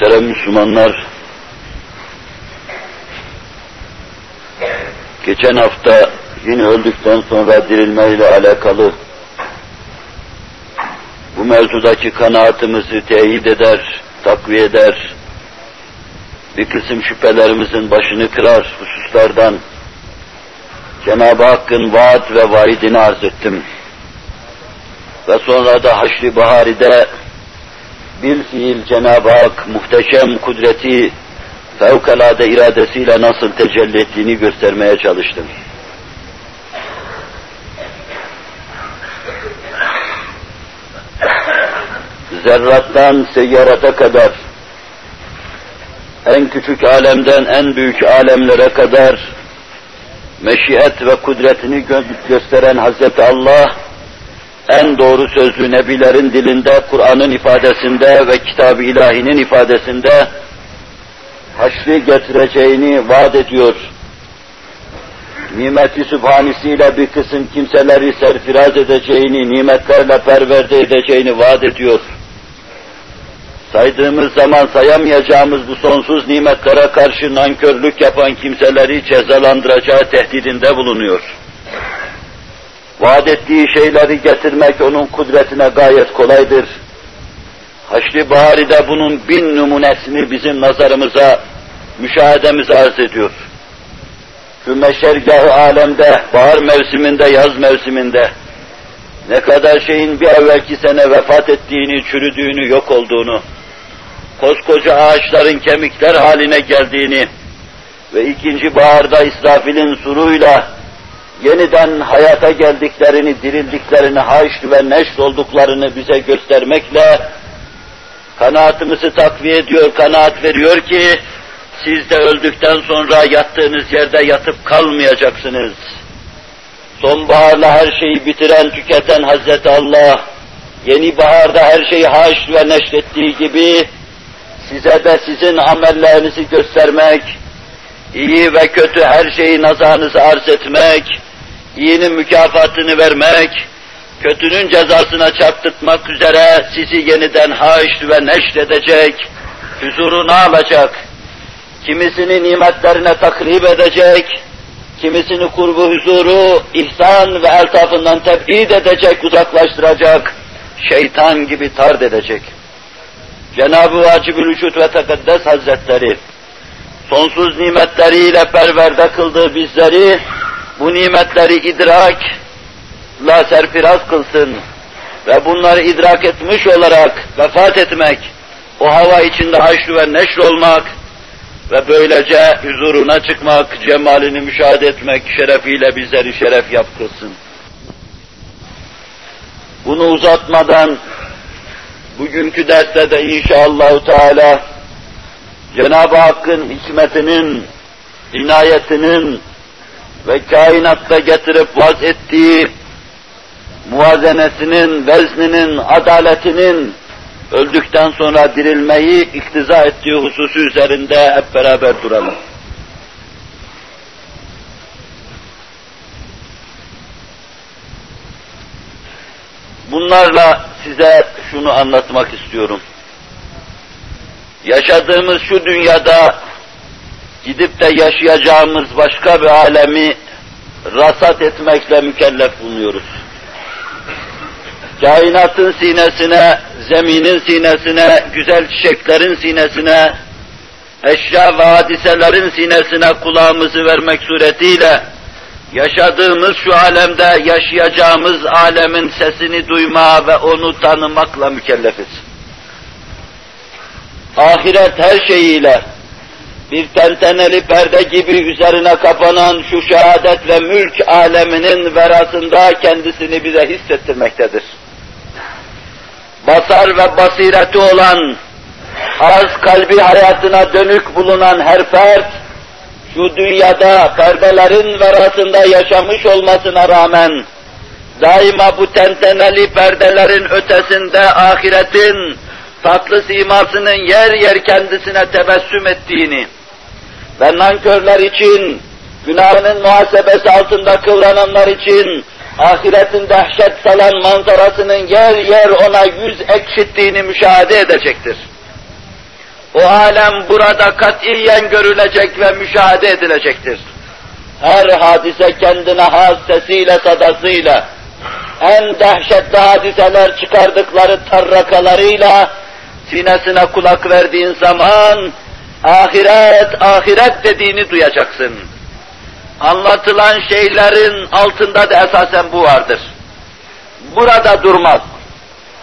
Muhterem Müslümanlar, geçen hafta yine öldükten sonra dirilmeyle alakalı bu mevzudaki kanaatimizi teyit eder, takviye eder, bir kısım şüphelerimizin başını kırar hususlardan Cenab-ı Hakk'ın vaat ve vaidini arz ettim. Ve sonra da Haşr-ı Bahari'de bil fiil Cenab-ı Hak muhteşem kudreti fevkalade iradesiyle nasıl tecelli ettiğini göstermeye çalıştım. Zerrattan seyyarata kadar, en küçük alemden en büyük alemlere kadar meşiyet ve kudretini gö gösteren Hazreti Allah, en doğru sözlü nebilerin dilinde, Kur'an'ın ifadesinde ve kitab-ı ilahinin ifadesinde haşri getireceğini vaat ediyor. Nimeti sübhanesiyle bir kısım kimseleri serfiraz edeceğini, nimetlerle perverde edeceğini vaat ediyor. Saydığımız zaman sayamayacağımız bu sonsuz nimetlere karşı nankörlük yapan kimseleri cezalandıracağı tehdidinde bulunuyor. Vaat ettiği şeyleri getirmek onun kudretine gayet kolaydır. Haçlı Bahari'de bunun bin numunesini bizim nazarımıza, müşahedemize arz ediyor. Şu meşergahı alemde, bahar mevsiminde, yaz mevsiminde ne kadar şeyin bir evvelki sene vefat ettiğini, çürüdüğünü, yok olduğunu, koskoca ağaçların kemikler haline geldiğini ve ikinci baharda İsrafil'in suruyla yeniden hayata geldiklerini, dirildiklerini, haşr ve neşr olduklarını bize göstermekle kanaatimizi takviye ediyor, kanaat veriyor ki siz de öldükten sonra yattığınız yerde yatıp kalmayacaksınız. Sonbaharla her şeyi bitiren, tüketen Hazreti Allah, yeni baharda her şeyi haşr ve neşrettiği gibi size de sizin amellerinizi göstermek, iyi ve kötü her şeyi nazarınıza arz etmek, iyinin mükafatını vermek, kötünün cezasına çarptırmak üzere sizi yeniden haşr ve neşredecek, huzuruna alacak, kimisini nimetlerine takrib edecek, kimisini kurbu huzuru, ihsan ve eltafından tebid edecek, uzaklaştıracak, şeytan gibi tard edecek. Cenab-ı Vacib-ül Vücud ve Tekaddes Hazretleri, sonsuz nimetleriyle perverde kıldığı bizleri, bu nimetleri idrak, la serfiraz kılsın ve bunları idrak etmiş olarak vefat etmek, o hava içinde haşr ve neşr olmak ve böylece huzuruna çıkmak, cemalini müşahede etmek şerefiyle bizleri şeref yaptırsın. Bunu uzatmadan bugünkü derste de inşallah Teala Cenab-ı Hakk'ın hikmetinin, inayetinin ve kainatta getirip vaz ettiği muvazenesinin, vezninin, adaletinin öldükten sonra dirilmeyi iktiza ettiği hususu üzerinde hep beraber duralım. Bunlarla size şunu anlatmak istiyorum. Yaşadığımız şu dünyada gidip de yaşayacağımız başka bir alemi rasat etmekle mükellef bulunuyoruz. Kainatın sinesine, zeminin sinesine, güzel çiçeklerin sinesine, eşya ve hadiselerin sinesine kulağımızı vermek suretiyle yaşadığımız şu alemde yaşayacağımız alemin sesini duyma ve onu tanımakla mükellefiz. Ahiret her şeyiyle bir tenteneli perde gibi üzerine kapanan şu şehadet ve mülk aleminin verasında kendisini bize hissettirmektedir. Basar ve basireti olan, az kalbi hayatına dönük bulunan her fert, şu dünyada perdelerin verasında yaşamış olmasına rağmen, daima bu tenteneli perdelerin ötesinde ahiretin tatlı simasının yer yer kendisine tebessüm ettiğini ve nankörler için, günahının muhasebesi altında kıvrananlar için, ahiretin dehşet salan manzarasının yer yer ona yüz ekşittiğini müşahede edecektir. O alem burada katiyen görülecek ve müşahede edilecektir. Her hadise kendine has sesiyle, sadasıyla, en dehşetli hadiseler çıkardıkları tarrakalarıyla sinesine kulak verdiğin zaman ahiret, ahiret dediğini duyacaksın. Anlatılan şeylerin altında da esasen bu vardır. Burada durmaz.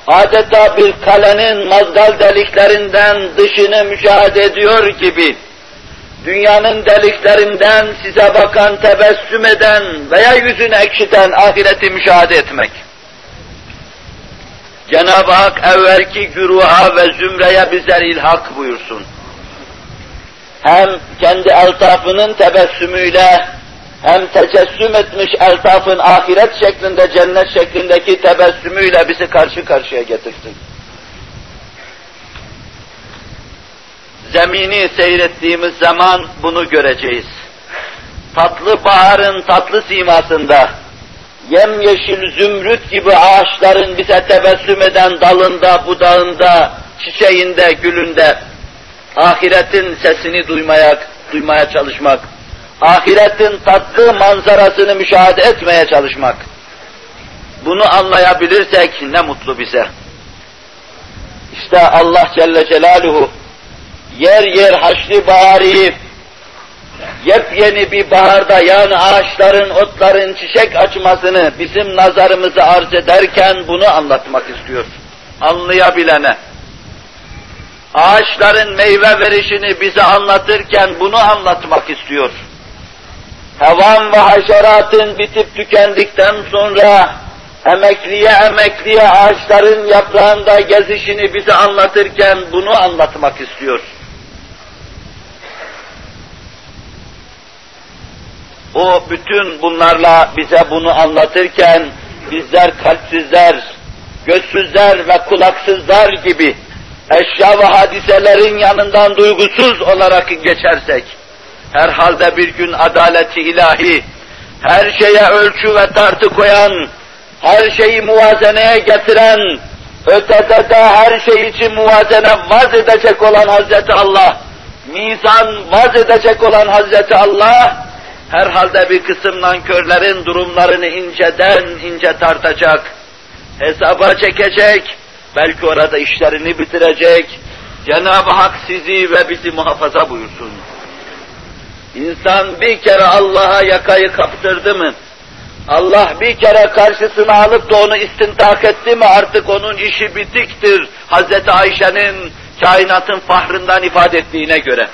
Adeta bir kalenin mazgal deliklerinden dışını müşahede ediyor gibi, dünyanın deliklerinden size bakan, tebessüm eden veya yüzünü ekşiten ahireti müşahede etmek. Cenab-ı Hak evvelki güruha ve zümreye bizler ilhak buyursun. Hem kendi eltafının tebessümüyle, hem tecessüm etmiş eltafın ahiret şeklinde, cennet şeklindeki tebessümüyle bizi karşı karşıya getirsin. Zemini seyrettiğimiz zaman bunu göreceğiz. Tatlı baharın tatlı simasında, yemyeşil zümrüt gibi ağaçların bize tebessüm eden dalında, budağında, çiçeğinde, gülünde, ahiretin sesini duymaya, duymaya çalışmak, ahiretin tatlı manzarasını müşahede etmeye çalışmak. Bunu anlayabilirsek ne mutlu bize. İşte Allah Celle Celaluhu yer yer haşli bahari yepyeni bir baharda yani ağaçların, otların çiçek açmasını bizim nazarımıza arz ederken bunu anlatmak istiyor. Anlayabilene. Ağaçların meyve verişini bize anlatırken bunu anlatmak istiyor. Hevan ve haşeratın bitip tükendikten sonra emekliye emekliye ağaçların yaprağında gezişini bize anlatırken bunu anlatmak istiyor. O bütün bunlarla bize bunu anlatırken bizler kalpsizler, gözsüzler ve kulaksızlar gibi eşya ve hadiselerin yanından duygusuz olarak geçersek, herhalde bir gün adaleti ilahi, her şeye ölçü ve tartı koyan, her şeyi muvazeneye getiren, ötede de her şey için muvazene vaz edecek olan Hazreti Allah, mizan vaz edecek olan Hazreti Allah, herhalde bir kısım nankörlerin durumlarını inceden ince tartacak, hesaba çekecek, belki orada işlerini bitirecek, Cenab-ı Hak sizi ve bizi muhafaza buyursun. İnsan bir kere Allah'a yakayı kaptırdı mı, Allah bir kere karşısına alıp da onu istintak etti mi artık onun işi bitiktir. Hazreti Ayşe'nin kainatın fahrından ifade ettiğine göre.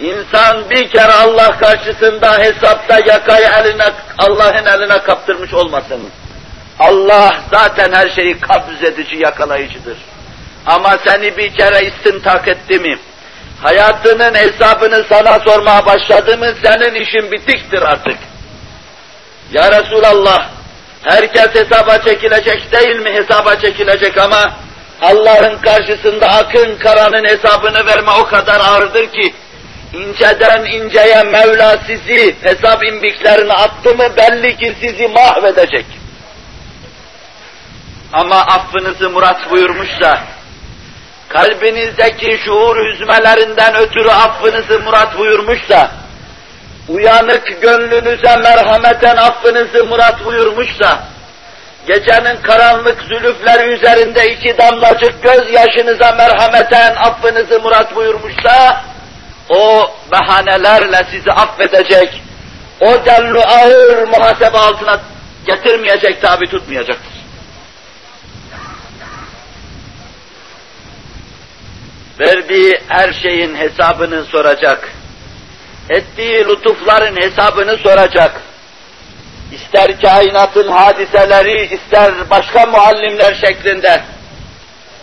İnsan bir kere Allah karşısında hesapta yakayı eline, Allah'ın eline kaptırmış olmasın. Allah zaten her şeyi kabz edici, yakalayıcıdır. Ama seni bir kere istintak etti mi, hayatının hesabını sana sormaya başladı mı, senin işin bitiktir artık. Ya Resulallah, herkes hesaba çekilecek değil mi? Hesaba çekilecek ama Allah'ın karşısında akın karanın hesabını verme o kadar ağırdır ki, inceden inceye Mevla sizi hesap imbiklerine attı mı belli ki sizi mahvedecek. Ama affınızı murat buyurmuşsa, kalbinizdeki şuur hüzmelerinden ötürü affınızı murat buyurmuşsa, uyanık gönlünüze merhameten affınızı murat buyurmuşsa, gecenin karanlık zülüfleri üzerinde iki damlacık göz yaşınıza merhameten affınızı murat buyurmuşsa, o bahanelerle sizi affedecek, o denli ağır muhasebe altına getirmeyecek, tabi tutmayacaktır. Verdiği her şeyin hesabını soracak. Ettiği lütufların hesabını soracak. İster kainatın hadiseleri, ister başka muallimler şeklinde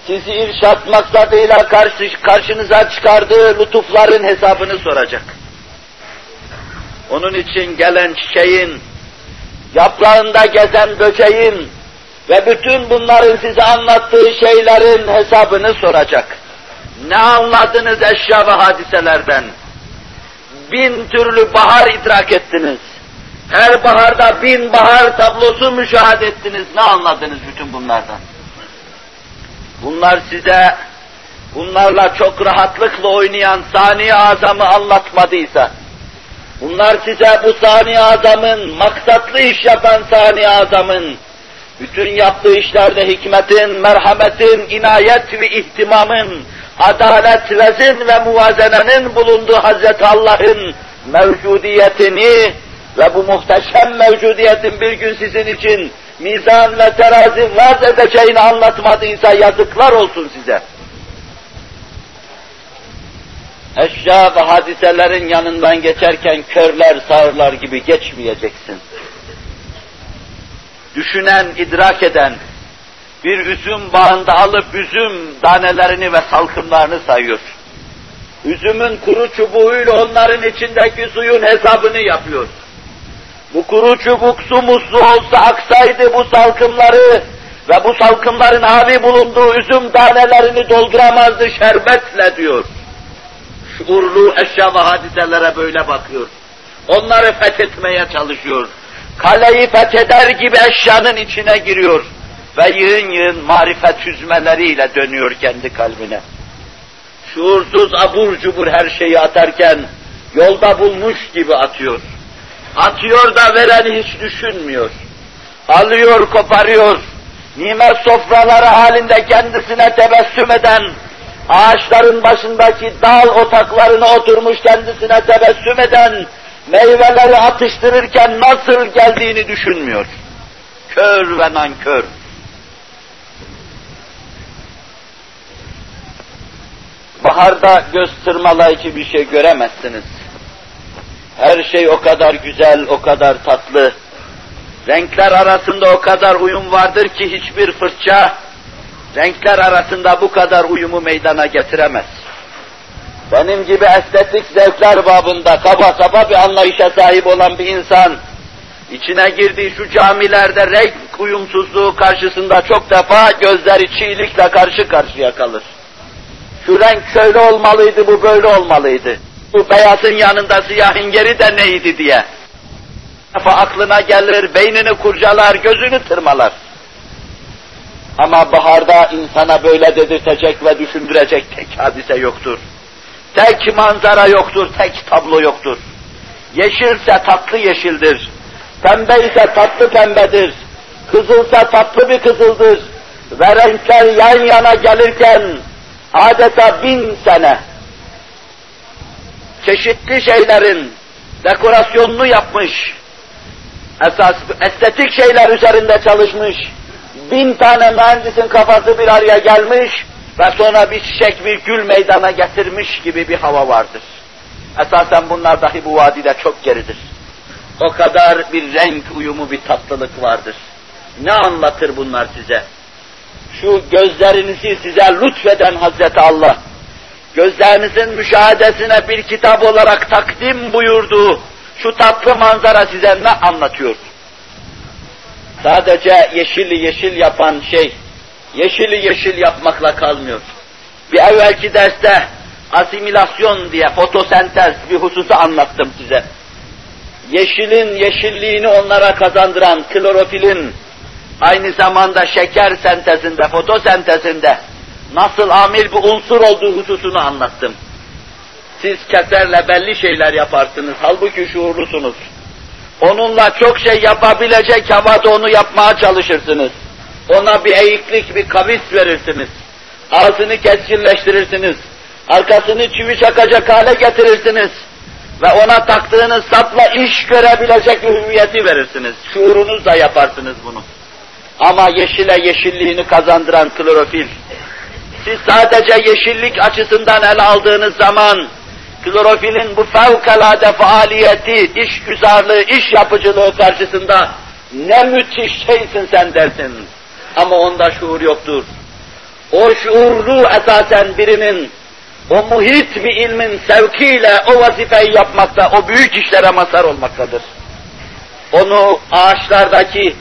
sizi irşat maksadıyla karşı, karşınıza çıkardığı lütufların hesabını soracak. Onun için gelen çiçeğin, yaprağında gezen böceğin ve bütün bunların size anlattığı şeylerin hesabını soracak. Ne anladınız eşya ve hadiselerden? Bin türlü bahar idrak ettiniz. Her baharda bin bahar tablosu müşahede ettiniz. Ne anladınız bütün bunlardan? Bunlar size bunlarla çok rahatlıkla oynayan sani azamı anlatmadıysa, bunlar size bu sani azamın, maksatlı iş yapan sani azamın, bütün yaptığı işlerde hikmetin, merhametin, inayet ve ihtimamın, adalet, vezin ve muvazenenin bulunduğu Hazreti Allah'ın mevcudiyetini ve bu muhteşem mevcudiyetin bir gün sizin için mizan ve terazi vaz edeceğini anlatmadıysa yazıklar olsun size. Eşya ve hadiselerin yanından geçerken körler sağırlar gibi geçmeyeceksin. Düşünen, idrak eden, bir üzüm bağında alıp üzüm tanelerini ve salkımlarını sayıyor. Üzümün kuru çubuğuyla onların içindeki suyun hesabını yapıyor. Bu kuru çubuk su muslu olsa aksaydı bu salkımları ve bu salkımların havi bulunduğu üzüm tanelerini dolduramazdı şerbetle diyor. Şuurlu eşya ve hadiselere böyle bakıyor. Onları fethetmeye çalışıyor. Kaleyi fetheder gibi eşyanın içine giriyor ve yığın yığın marifet hüzmeleriyle dönüyor kendi kalbine. Şuursuz abur cubur her şeyi atarken yolda bulmuş gibi atıyor. Atıyor da vereni hiç düşünmüyor. Alıyor, koparıyor. Nimet sofraları halinde kendisine tebessüm eden, ağaçların başındaki dal otaklarına oturmuş kendisine tebessüm eden, meyveleri atıştırırken nasıl geldiğini düşünmüyor. Kör ve nankör. Baharda göz tırmalayıcı bir şey göremezsiniz. Her şey o kadar güzel, o kadar tatlı. Renkler arasında o kadar uyum vardır ki hiçbir fırça, renkler arasında bu kadar uyumu meydana getiremez. Benim gibi estetik zevkler babında kaba kaba bir anlayışa sahip olan bir insan, içine girdiği şu camilerde renk uyumsuzluğu karşısında çok defa gözleri çiğlikle karşı karşıya kalır. Şu renk şöyle olmalıydı, bu böyle olmalıydı. Bu beyazın yanında siyahın geri de neydi diye. Defa aklına gelir, beynini kurcalar, gözünü tırmalar. Ama baharda insana böyle dedirtecek ve düşündürecek tek hadise yoktur. Tek manzara yoktur, tek tablo yoktur. Yeşilse tatlı yeşildir. Pembe ise tatlı pembedir. Kızılsa tatlı bir kızıldır. Ve renkler yan yana gelirken adeta bin sene çeşitli şeylerin dekorasyonunu yapmış, esas estetik şeyler üzerinde çalışmış, bin tane mühendisin kafası bir araya gelmiş ve sonra bir çiçek, bir gül meydana getirmiş gibi bir hava vardır. Esasen bunlar dahi bu vadide çok geridir. O kadar bir renk uyumu, bir tatlılık vardır. Ne anlatır bunlar size? Şu gözlerinizi size lütfeden Hazreti Allah, gözlerinizin müşahedesine bir kitap olarak takdim buyurduğu şu tatlı manzara size ne anlatıyor? Sadece yeşili yeşil yapan şey, yeşili yeşil yapmakla kalmıyor. Bir evvelki derste asimilasyon diye fotosentez bir hususu anlattım size. Yeşilin yeşilliğini onlara kazandıran klorofilin aynı zamanda şeker sentezinde, fotosentezinde nasıl amil bir unsur olduğu hususunu anlattım. Siz keserle belli şeyler yaparsınız, halbuki şuurlusunuz. Onunla çok şey yapabilecek havada onu yapmaya çalışırsınız. Ona bir eğiklik, bir kavis verirsiniz. Ağzını keskinleştirirsiniz. Arkasını çivi çakacak hale getirirsiniz. Ve ona taktığınız sapla iş görebilecek bir hüviyeti verirsiniz. Şuurunuzla yaparsınız bunu. Ama yeşile yeşilliğini kazandıran klorofil, siz sadece yeşillik açısından ele aldığınız zaman, klorofilin bu fevkalade faaliyeti, iş güzarlığı, iş yapıcılığı karşısında ne müthiş şeysin sen dersin. Ama onda şuur yoktur. O şuurlu esasen birinin, o muhit bir ilmin sevkiyle o vazifeyi yapmakta, o büyük işlere mazhar olmaktadır. Onu ağaçlardaki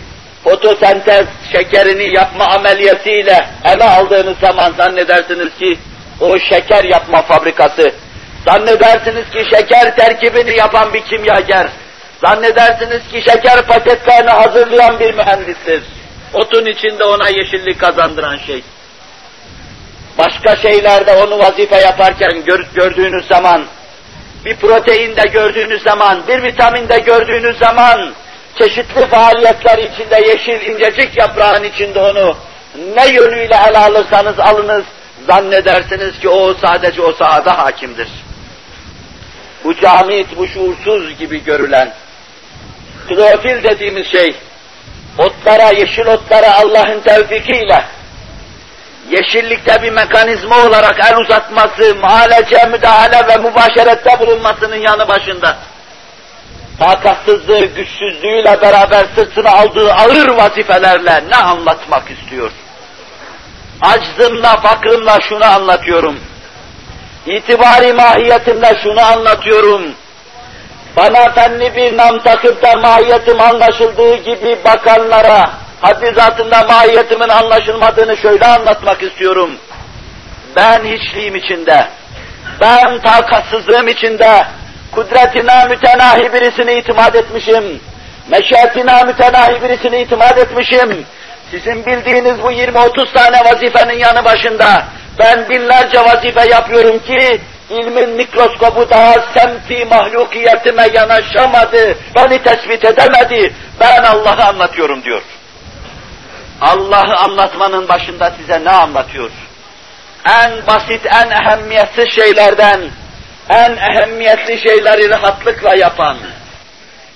fotosentez şekerini yapma ameliyesiyle ele aldığınız zaman zannedersiniz ki o şeker yapma fabrikası, zannedersiniz ki şeker terkibini yapan bir kimyager, zannedersiniz ki şeker paketlerini hazırlayan bir mühendistir. Otun içinde ona yeşillik kazandıran şey. başka şeylerde onu vazife yaparken gör, gördüğünüz zaman, bir proteinde gördüğünüz zaman, bir vitaminde gördüğünüz zaman, çeşitli faaliyetler içinde yeşil incecik yaprağın içinde onu ne yönüyle ele alırsanız alınız, zannedersiniz ki o sadece o sahada hakimdir. Bu camit, bu şuursuz gibi görülen, klorofil dediğimiz şey, otlara, yeşil otlara Allah'ın tevfikiyle, yeşillikte bir mekanizma olarak el uzatması, muhalece, müdahale ve mübaşerette bulunmasının yanı başında, takatsızlığı, güçsüzlüğüyle beraber sırtına aldığı ağır vazifelerle ne anlatmak istiyor? Aczımla, fakrımla şunu anlatıyorum. İtibari mahiyetimle şunu anlatıyorum. Bana fenli bir nam takıp da mahiyetim anlaşıldığı gibi bakanlara, haddi zatında mahiyetimin anlaşılmadığını şöyle anlatmak istiyorum. Ben hiçliğim içinde, ben takatsızlığım içinde, kudretine mütenahi birisini itimat etmişim, meşiyetine mütenahi birisini itimat etmişim, sizin bildiğiniz bu 20-30 tane vazifenin yanı başında ben binlerce vazife yapıyorum ki ilmin mikroskobu daha semti mahlukiyetime yanaşamadı, beni tespit edemedi, ben Allah'ı anlatıyorum diyor. Allah'ı anlatmanın başında size ne anlatıyor? En basit, en ehemmiyetsiz şeylerden, en ehemmiyetli şeyleri rahatlıkla yapan,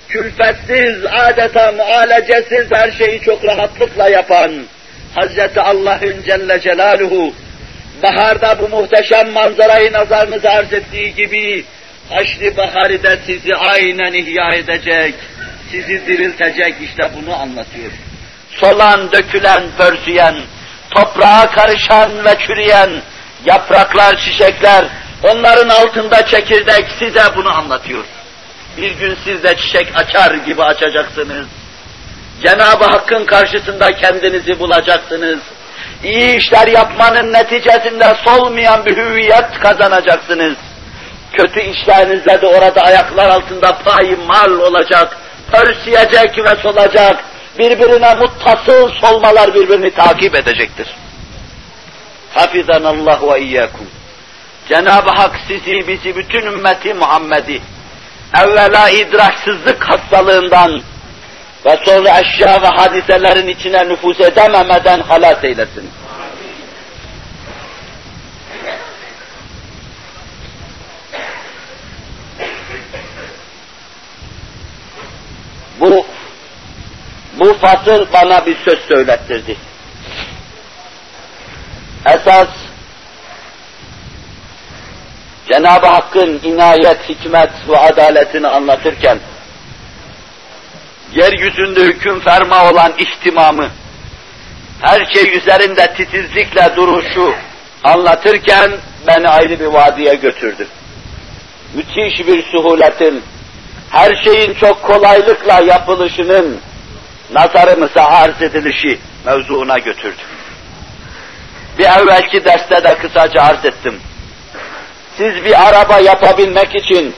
külfetsiz, adeta mualecesiz her şeyi çok rahatlıkla yapan Hazreti Allah'ın Celle Celaluhu baharda bu muhteşem manzarayı nazarınıza arz ettiği gibi Haçlı Bahari'de sizi aynen ihya edecek, sizi diriltecek işte bunu anlatıyor. Solan, dökülen, pörsüyen, toprağa karışan ve çürüyen yapraklar, çiçekler, onların altında çekirdek size bunu anlatıyor. Bir gün siz de çiçek açar gibi açacaksınız. Cenab-ı Hakk'ın karşısında kendinizi bulacaksınız. İyi işler yapmanın neticesinde solmayan bir hüviyet kazanacaksınız. Kötü işlerinizle de orada ayaklar altında mal olacak, pörsüyecek ve solacak, birbirine muttasıl solmalar birbirini takip edecektir. Hafizanallah ve iyyakum. Cenab-ı Hak sizi, bizi, bütün ümmeti Muhammed'i evvela idraksızlık hastalığından ve sonra eşya ve hadiselerin içine nüfuz edememeden halas eylesin. Bu bu fasıl bana bir söz söylettirdi. Esas Cenab-ı Hakk'ın inayet, hikmet ve adaletini anlatırken, yeryüzünde hüküm ferma olan ihtimamı, her şey üzerinde titizlikle duruşu anlatırken beni ayrı bir vadiye götürdü. Müthiş bir suhuletin, her şeyin çok kolaylıkla yapılışının nazarımıza arz edilişi mevzuuna götürdü. Bir evvelki derste de kısaca arz ettim siz bir araba yapabilmek için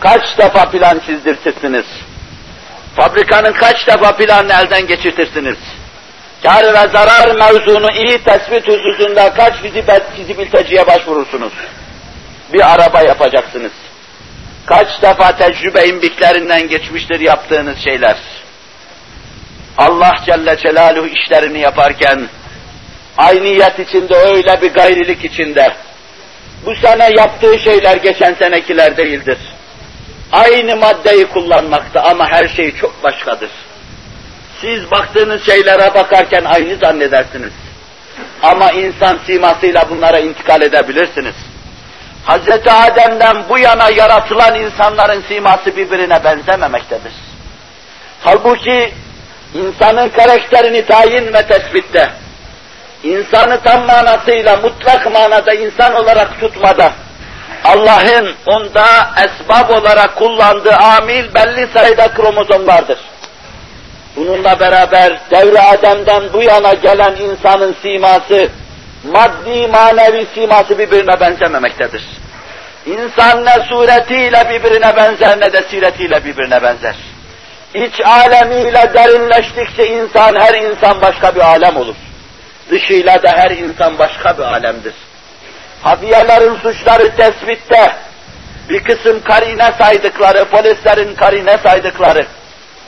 kaç defa plan çizdirtirsiniz? Fabrikanın kaç defa planını elden geçirtirsiniz? Kar ve zarar mevzunu iyi tespit hususunda kaç fizibiliteciye başvurursunuz? Bir araba yapacaksınız. Kaç defa tecrübe imbiklerinden geçmiştir yaptığınız şeyler. Allah Celle Celaluhu işlerini yaparken, ayniyet içinde öyle bir gayrilik içinde, bu sene yaptığı şeyler geçen senekiler değildir. Aynı maddeyi kullanmakta ama her şey çok başkadır. Siz baktığınız şeylere bakarken aynı zannedersiniz. Ama insan simasıyla bunlara intikal edebilirsiniz. Hz. Adem'den bu yana yaratılan insanların siması birbirine benzememektedir. Halbuki insanın karakterini tayin ve tespitte, insanı tam manasıyla, mutlak manada insan olarak tutmada, Allah'ın onda esbab olarak kullandığı amil belli sayıda kromozomlardır. Bununla beraber devre Adem'den bu yana gelen insanın siması, maddi manevi siması birbirine benzememektedir. İnsan ne suretiyle birbirine benzer ne de siretiyle birbirine benzer. İç alemiyle derinleştikçe insan, her insan başka bir alem olur Dışıyla da her insan başka bir alemdir. Hadiyelerin suçları tespitte, bir kısım karine saydıkları, polislerin karine saydıkları,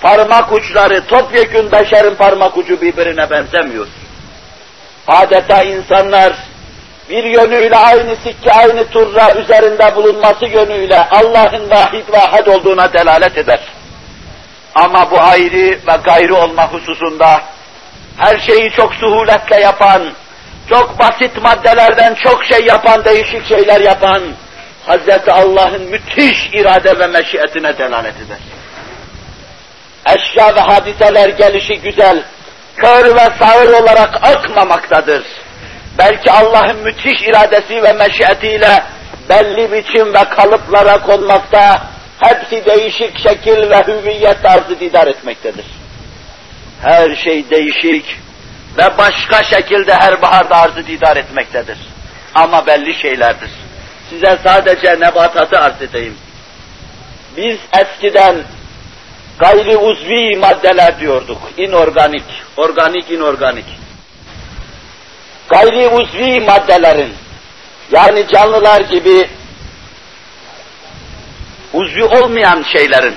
parmak uçları, topyekun beşerin parmak ucu birbirine benzemiyor. Adeta insanlar bir yönüyle aynı sikke, aynı turra üzerinde bulunması yönüyle Allah'ın vahid ve had olduğuna delalet eder. Ama bu ayrı ve gayrı olma hususunda her şeyi çok suhuletle yapan, çok basit maddelerden çok şey yapan, değişik şeyler yapan Hazreti Allah'ın müthiş irade ve meşiyetine delalet eder. Eşya ve hadiseler gelişi güzel, kör ve sağır olarak akmamaktadır. Belki Allah'ın müthiş iradesi ve meşiyetiyle belli biçim ve kalıplara konmakta, hepsi değişik şekil ve hüviyet tarzı didar etmektedir. Her şey değişik ve başka şekilde her baharda arzı didar etmektedir. Ama belli şeylerdir. Size sadece nebatatı arz edeyim. Biz eskiden gayri uzvi maddeler diyorduk. İnorganik, organik, inorganik. Gayri uzvi maddelerin, yani canlılar gibi uzvi olmayan şeylerin,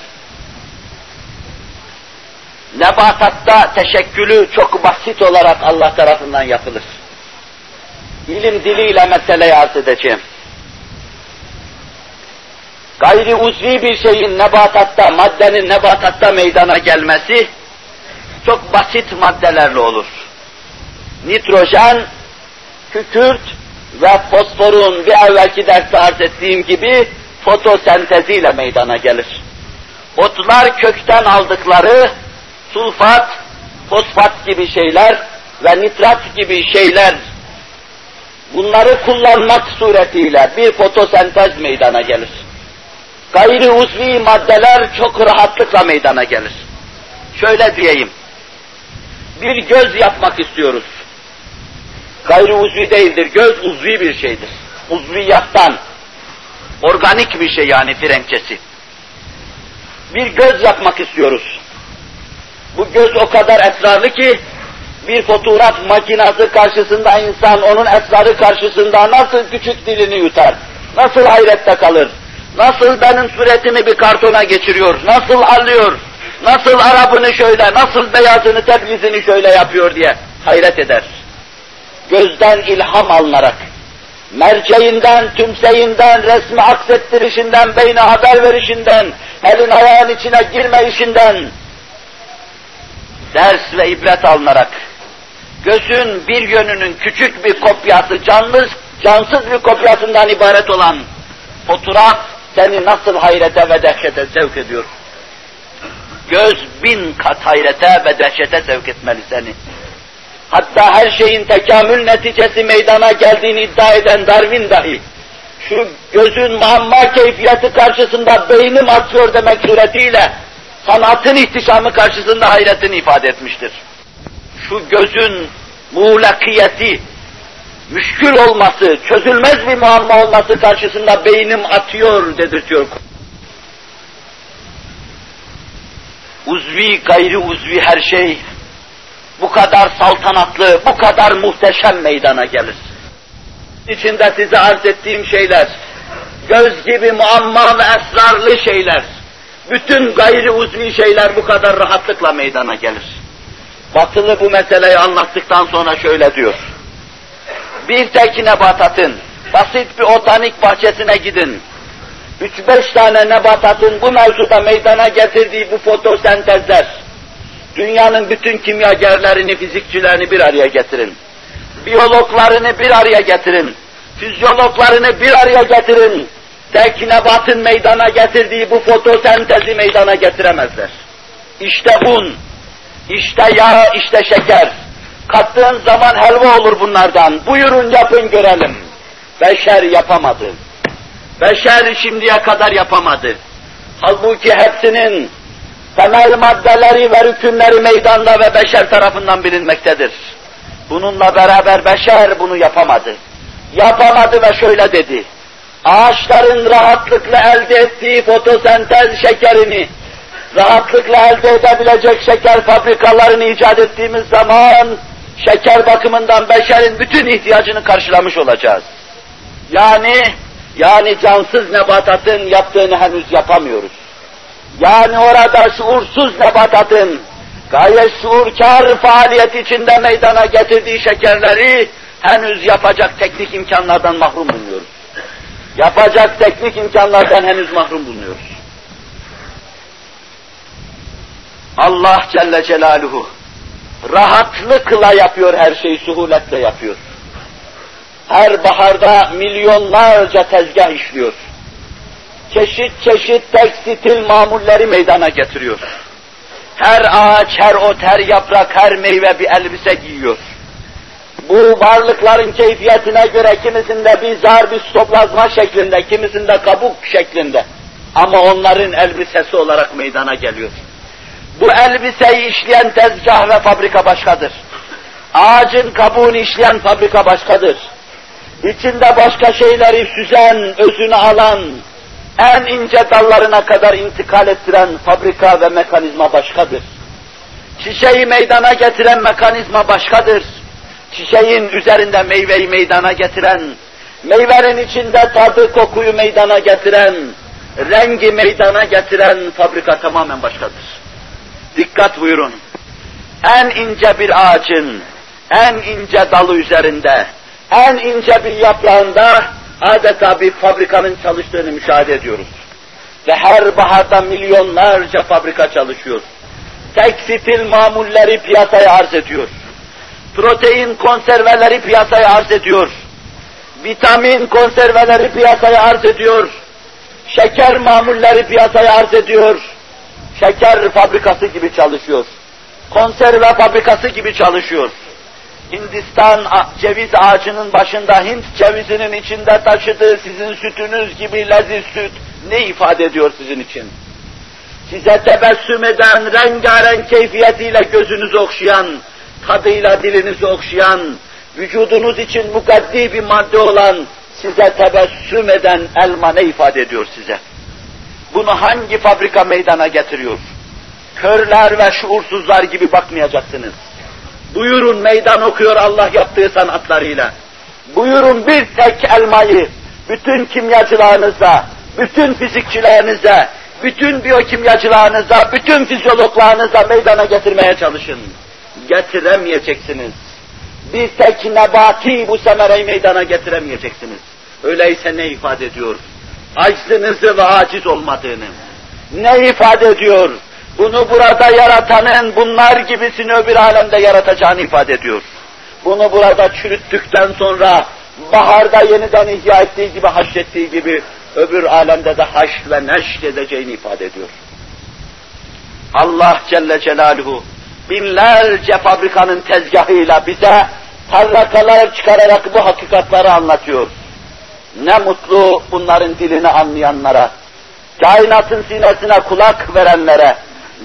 nebatatta teşekkülü çok basit olarak Allah tarafından yapılır. İlim diliyle meseleyi arz edeceğim. Gayri uzvi bir şeyin nebatatta, maddenin nebatatta meydana gelmesi çok basit maddelerle olur. Nitrojen, kükürt ve fosforun bir evvelki derste arz ettiğim gibi fotosenteziyle meydana gelir. Otlar kökten aldıkları sulfat, fosfat gibi şeyler ve nitrat gibi şeyler bunları kullanmak suretiyle bir fotosentez meydana gelir. Gayri uzvi maddeler çok rahatlıkla meydana gelir. Şöyle diyeyim, bir göz yapmak istiyoruz. Gayri uzvi değildir, göz uzvi bir şeydir. Uzviyattan, organik bir şey yani Frenkçesi. Bir göz yapmak istiyoruz. Bu göz o kadar esrarlı ki, bir fotoğraf makinası karşısında insan onun esrarı karşısında nasıl küçük dilini yutar, nasıl hayrette kalır, nasıl benim suretimi bir kartona geçiriyor, nasıl alıyor, nasıl Arap'ını şöyle, nasıl beyazını, tebrizini şöyle yapıyor diye hayret eder. Gözden ilham alınarak, merceğinden, tümseyinden, resmi aksettirişinden, beyne haber verişinden, elin ayağın içine girme işinden, ders ve ibret alınarak, gözün bir yönünün küçük bir kopyası, canlı, cansız bir kopyasından ibaret olan fotoğraf seni nasıl hayrete ve dehşete sevk ediyor? Göz bin kat hayrete ve dehşete sevk etmeli seni. Hatta her şeyin tekamül neticesi meydana geldiğini iddia eden Darwin dahi, şu gözün muamma keyfiyeti karşısında beynim atıyor demek suretiyle, sanatın ihtişamı karşısında hayretini ifade etmiştir. Şu gözün muğlakiyeti, müşkül olması, çözülmez bir muamma olması karşısında beynim atıyor dedirtiyor. Uzvi, gayri uzvi her şey bu kadar saltanatlı, bu kadar muhteşem meydana gelir. İçinde size arz ettiğim şeyler, göz gibi muamma ve esrarlı şeyler, bütün gayri uzvi şeyler bu kadar rahatlıkla meydana gelir. Batılı bu meseleyi anlattıktan sonra şöyle diyor. Bir tek nebatatın, basit bir otanik bahçesine gidin. Üç beş tane nebatatın bu mevzuda meydana getirdiği bu fotosentezler, dünyanın bütün kimyagerlerini, fizikçilerini bir araya getirin. Biyologlarını bir araya getirin. Fizyologlarını bir araya getirin. Tek nebatın meydana getirdiği bu fotosentezi meydana getiremezler. İşte un, işte yağ, işte şeker. Kattığın zaman helva olur bunlardan. Buyurun yapın görelim. Beşer yapamadı. Beşer şimdiye kadar yapamadı. Halbuki hepsinin temel maddeleri ve rükünleri meydanda ve beşer tarafından bilinmektedir. Bununla beraber beşer bunu yapamadı. Yapamadı ve şöyle dedi. Ağaçların rahatlıkla elde ettiği fotosentez şekerini, rahatlıkla elde edebilecek şeker fabrikalarını icat ettiğimiz zaman şeker bakımından beşerin bütün ihtiyacını karşılamış olacağız. Yani yani cansız nebatatın yaptığını henüz yapamıyoruz. Yani orada şuursuz nebatatın gayet şuurkar faaliyet içinde meydana getirdiği şekerleri henüz yapacak teknik imkanlardan mahrum bulunuyoruz. Yapacak teknik imkanlardan henüz mahrum bulunuyoruz. Allah Celle Celaluhu rahatlıkla yapıyor her şeyi, suhuletle yapıyor. Her baharda milyonlarca tezgah işliyor. Çeşit çeşit tekstil mamulleri meydana getiriyor. Her ağaç, her ot, her yaprak, her meyve bir elbise giyiyor. Bu varlıkların keyfiyetine göre kimisinde bir zar, bir stoplazma şeklinde, kimisinde kabuk şeklinde. Ama onların elbisesi olarak meydana geliyor. Bu elbiseyi işleyen tezgah ve fabrika başkadır. Ağacın kabuğunu işleyen fabrika başkadır. İçinde başka şeyleri süzen, özünü alan, en ince dallarına kadar intikal ettiren fabrika ve mekanizma başkadır. Çiçeği meydana getiren mekanizma başkadır. Çiçeğin üzerinde meyveyi meydana getiren, meyvenin içinde tadı kokuyu meydana getiren, rengi meydana getiren fabrika tamamen başkadır. Dikkat buyurun. En ince bir ağacın, en ince dalı üzerinde, en ince bir yaprağında adeta bir fabrikanın çalıştığını müşahede ediyoruz. Ve her baharda milyonlarca fabrika çalışıyor. Tekstil mamulleri piyasaya arz ediyor. Protein konserveleri piyasaya arz ediyor. Vitamin konserveleri piyasaya arz ediyor. Şeker mamulleri piyasaya arz ediyor. Şeker fabrikası gibi çalışıyor. Konserve fabrikası gibi çalışıyor. Hindistan ceviz ağacının başında Hint cevizinin içinde taşıdığı sizin sütünüz gibi leziz süt ne ifade ediyor sizin için? Size tebessüm eden, rengarenk keyfiyetiyle gözünüzü okşayan, tadıyla dilinizi okşayan, vücudunuz için mukaddi bir madde olan, size tebessüm eden elma ne ifade ediyor size? Bunu hangi fabrika meydana getiriyor? Körler ve şuursuzlar gibi bakmayacaksınız. Buyurun meydan okuyor Allah yaptığı sanatlarıyla. Buyurun bir tek elmayı bütün kimyacılarınıza, bütün fizikçilerinize, bütün biyokimyacılarınıza, bütün fizyologlarınıza meydana getirmeye çalışın. Getiremeyeceksiniz. Bir tek nebati bu semereyi meydana getiremeyeceksiniz. Öyleyse ne ifade ediyor? Aczınızı ve aciz olmadığını. Ne ifade ediyor? Bunu burada yaratanın bunlar gibisini öbür alemde yaratacağını ifade ediyor. Bunu burada çürüttükten sonra baharda yeniden ihya ettiği gibi, haşrettiği gibi öbür alemde de haş ve neşt edeceğini ifade ediyor. Allah Celle Celaluhu binlerce fabrikanın tezgahıyla bize tarlakalar çıkararak bu hakikatları anlatıyor. Ne mutlu bunların dilini anlayanlara, kainatın sinesine kulak verenlere,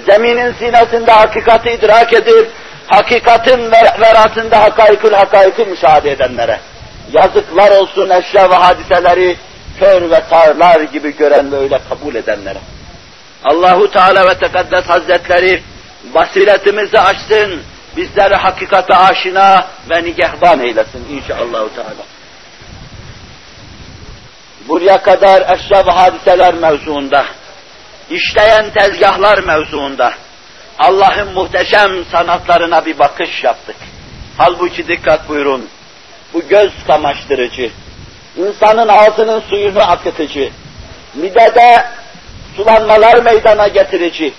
zeminin sinesinde hakikati idrak edip, hakikatin ver veratında hakaikül hakaiki müşahede edenlere. Yazıklar olsun eşya ve hadiseleri kör ve sağırlar gibi gören ve öyle kabul edenlere. Allahu Teala ve Tekaddes Hazretleri basiretimizi açsın, bizleri hakikate aşina ve nigehban eylesin inşallah Teala. Buraya kadar eşya ve hadiseler mevzuunda, işleyen tezgahlar mevzuunda, Allah'ın muhteşem sanatlarına bir bakış yaptık. Halbuki dikkat buyurun, bu göz kamaştırıcı, insanın ağzının suyunu akıtıcı, midede sulanmalar meydana getirici,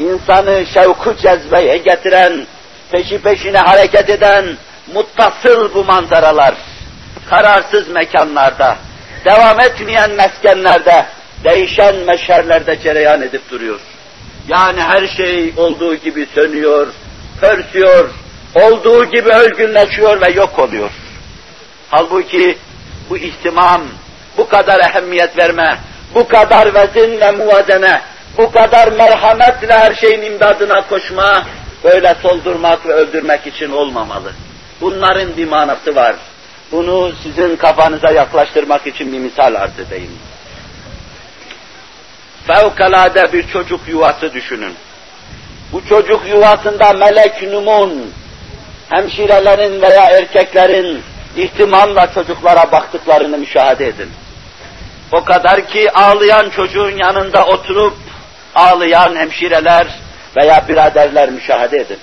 insanı şevku cezbeye getiren, peşi peşine hareket eden, muttasıl bu manzaralar, kararsız mekanlarda, devam etmeyen meskenlerde, değişen meşerlerde cereyan edip duruyor. Yani her şey olduğu gibi sönüyor, pörsüyor, olduğu gibi ölgünleşiyor ve yok oluyor. Halbuki bu ihtimam, bu kadar ehemmiyet verme, bu kadar vezinle muvazene, bu kadar merhametle her şeyin imdadına koşma, böyle soldurmak ve öldürmek için olmamalı. Bunların bir manası var. Bunu sizin kafanıza yaklaştırmak için bir misal arz edeyim. Fevkalade bir çocuk yuvası düşünün. Bu çocuk yuvasında melek numun, hemşirelerin veya erkeklerin ihtimamla çocuklara baktıklarını müşahede edin. O kadar ki ağlayan çocuğun yanında oturup ağlayan hemşireler veya biraderler müşahede edin.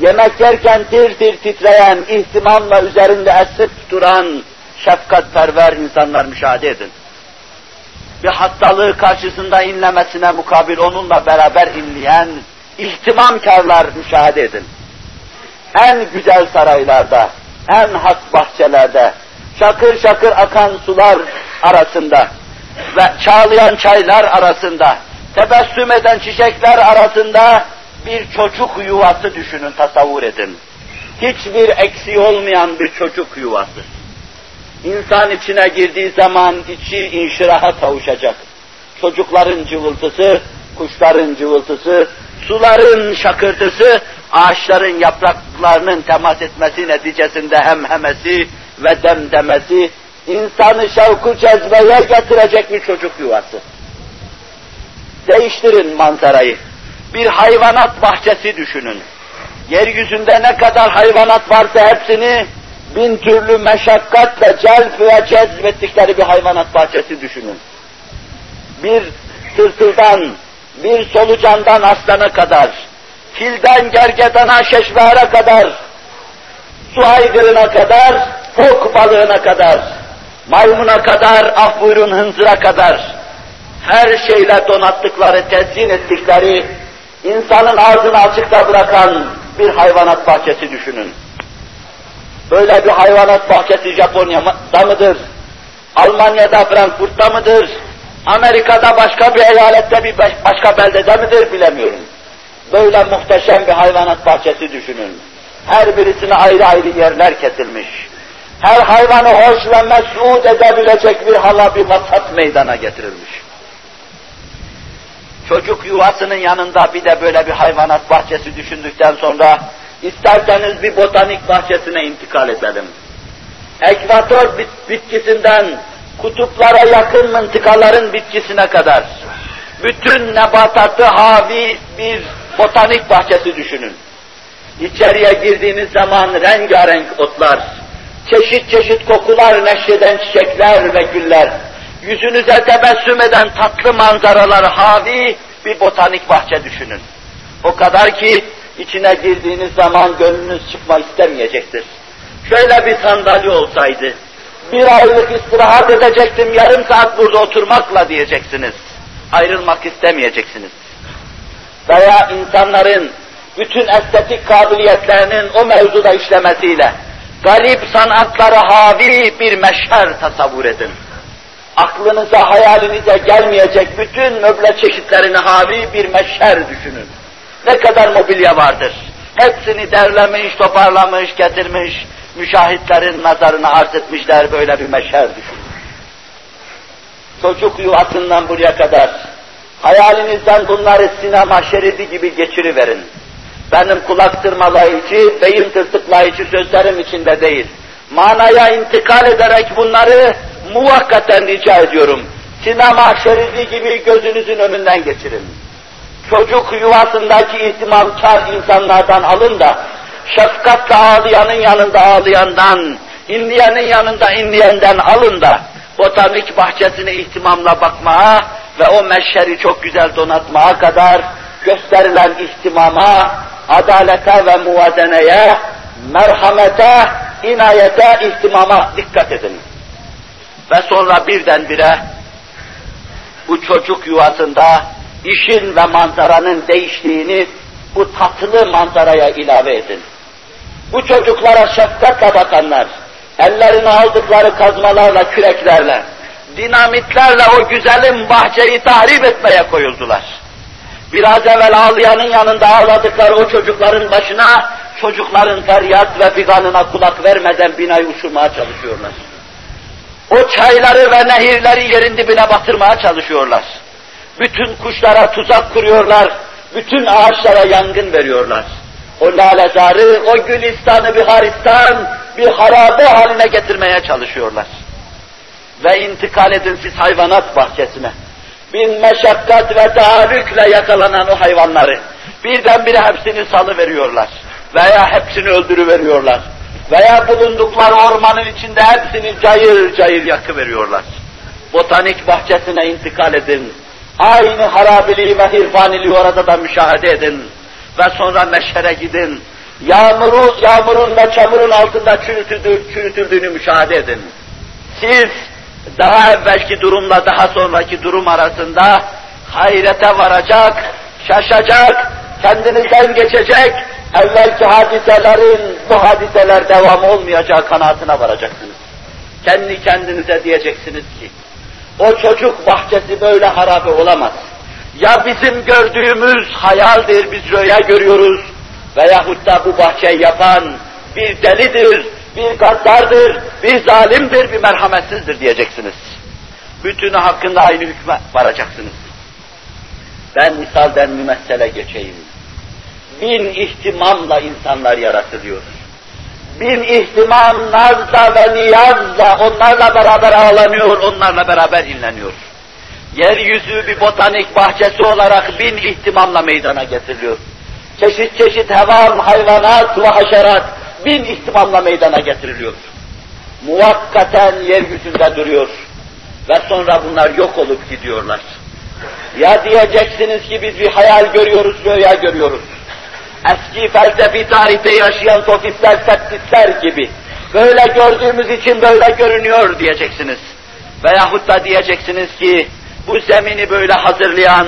Yemek yerken tir tir titreyen, ihtimamla üzerinde esip duran şefkatperver insanlar müşahede edin. Bir hastalığı karşısında inlemesine mukabil onunla beraber inleyen ihtimamkarlar müşahede edin. En güzel saraylarda, en has bahçelerde, şakır şakır akan sular arasında ve çağlayan çaylar arasında, tebessüm eden çiçekler arasında bir çocuk yuvası düşünün, tasavvur edin. Hiçbir eksiği olmayan bir çocuk yuvası. İnsan içine girdiği zaman içi inşiraha kavuşacak. Çocukların cıvıltısı, kuşların cıvıltısı, suların şakırtısı, ağaçların yapraklarının temas etmesi neticesinde hemhemesi ve demdemesi, insanı şevku cezbeye getirecek bir çocuk yuvası. Değiştirin manzarayı. Bir hayvanat bahçesi düşünün. Yeryüzünde ne kadar hayvanat varsa hepsini bin türlü meşakkatle celp ve cezbettikleri bir hayvanat bahçesi düşünün. Bir tırtıldan, bir solucandan aslana kadar, filden gergedana şeşvara kadar, su aygırına kadar, fok balığına kadar, maymuna kadar, af buyurun hınzıra kadar, her şeyle donattıkları, tezyin ettikleri, insanın ağzını açıkta bırakan bir hayvanat bahçesi düşünün. Böyle bir hayvanat bahçesi Japonya'da mıdır? Almanya'da Frankfurt'ta mıdır? Amerika'da başka bir eyalette bir başka beldede midir bilemiyorum. Böyle muhteşem bir hayvanat bahçesi düşünün. Her birisine ayrı ayrı yerler kesilmiş. Her hayvanı hoş ve mesut edebilecek bir hala bir vasat meydana getirilmiş. Çocuk yuvasının yanında bir de böyle bir hayvanat bahçesi düşündükten sonra isterseniz bir botanik bahçesine intikal edelim. Ekvator bit bitkisinden kutuplara yakın mıntıkaların bitkisine kadar bütün nebatatı havi bir botanik bahçesi düşünün. İçeriye girdiğiniz zaman rengarenk otlar, çeşit çeşit kokular neşreden çiçekler ve güller, yüzünüze tebessüm eden tatlı manzaralar havi bir botanik bahçe düşünün. O kadar ki içine girdiğiniz zaman gönlünüz çıkma istemeyecektir. Şöyle bir sandalye olsaydı, bir aylık istirahat edecektim, yarım saat burada oturmakla diyeceksiniz. Ayrılmak istemeyeceksiniz. Veya insanların bütün estetik kabiliyetlerinin o mevzuda işlemesiyle galip sanatları havi bir meşher tasavvur edin. Aklınıza, hayalinize gelmeyecek bütün möble çeşitlerini havi bir meşher düşünün. Ne kadar mobilya vardır. Hepsini derlemiş, toparlamış, getirmiş, müşahitlerin nazarına arz etmişler böyle bir meşer düşün. Çocuk yuvasından buraya kadar hayalinizden bunları sinema şeridi gibi geçiriverin. Benim kulak tırmalayıcı, beyin tırtıklayıcı sözlerim içinde değil. Manaya intikal ederek bunları muvakkaten rica ediyorum. Sinema şeridi gibi gözünüzün önünden geçirin. Çocuk yuvasındaki ihtimamkar insanlardan alın da şefkatle ağlayanın yanında ağlayandan, inleyenin yanında inleyenden alın da botanik bahçesine ihtimamla bakmaya ve o meşheri çok güzel donatmaya kadar gösterilen ihtimama, adalete ve muvazeneye, merhamete, inayete, ihtimama dikkat edin. Ve sonra birdenbire bu çocuk yuvasında işin ve manzaranın değiştiğini bu tatlı manzaraya ilave edin. Bu çocuklara şefkatle bakanlar, ellerine aldıkları kazmalarla, küreklerle, dinamitlerle o güzelim bahçeyi tahrip etmeye koyuldular. Biraz evvel ağlayanın yanında ağladıkları o çocukların başına, çocukların feryat ve figanına kulak vermeden binayı uçurmaya çalışıyorlar. O çayları ve nehirleri yerin dibine batırmaya çalışıyorlar. Bütün kuşlara tuzak kuruyorlar, bütün ağaçlara yangın veriyorlar. O lalezarı, o gülistanı bir haristan, bir harabe haline getirmeye çalışıyorlar. Ve intikal edin siz hayvanat bahçesine. Bin meşakkat ve taarrükle yakalanan o hayvanları birdenbire hepsini salı veriyorlar. veya hepsini öldürüveriyorlar. Veya bulundukları ormanın içinde hepsini cayır cayır yakıveriyorlar. Botanik bahçesine intikal edin. Aynı harabiliği ve hirfaniliği orada da müşahede edin. Ve sonra meşhere gidin. Yağmuru, yağmurun ve çamurun altında çürütüldü, çürütüldüğünü müşahede edin. Siz daha evvelki durumla daha sonraki durum arasında hayrete varacak, şaşacak, kendinizden geçecek, evvelki hadiselerin bu hadiseler devam olmayacağı kanaatine varacaksınız. Kendi kendinize diyeceksiniz ki, o çocuk bahçesi böyle harabe olamaz. Ya bizim gördüğümüz hayaldir, biz rüya görüyoruz veyahut da bu bahçeyi yapan bir delidir, bir gaddardır, bir zalimdir, bir merhametsizdir diyeceksiniz. Bütünü hakkında aynı hükme varacaksınız. Ben misalden mümessele geçeyim. Bin ihtimamla insanlar yaratılıyor. Bin ihtimam nazla ve niyazla onlarla beraber ağlanıyor, onlarla beraber inleniyor. Yeryüzü bir botanik bahçesi olarak bin ihtimamla meydana getiriliyor. Çeşit çeşit hevan, hayvanat ve haşerat bin ihtimamla meydana getiriliyor. Muvakkaten yeryüzünde duruyor. Ve sonra bunlar yok olup gidiyorlar. Ya diyeceksiniz ki biz bir hayal görüyoruz, rüya görüyoruz. Eski felsefi tarihte yaşayan sofistler, septistler gibi. Böyle gördüğümüz için böyle görünüyor diyeceksiniz. Veyahut da diyeceksiniz ki bu zemini böyle hazırlayan,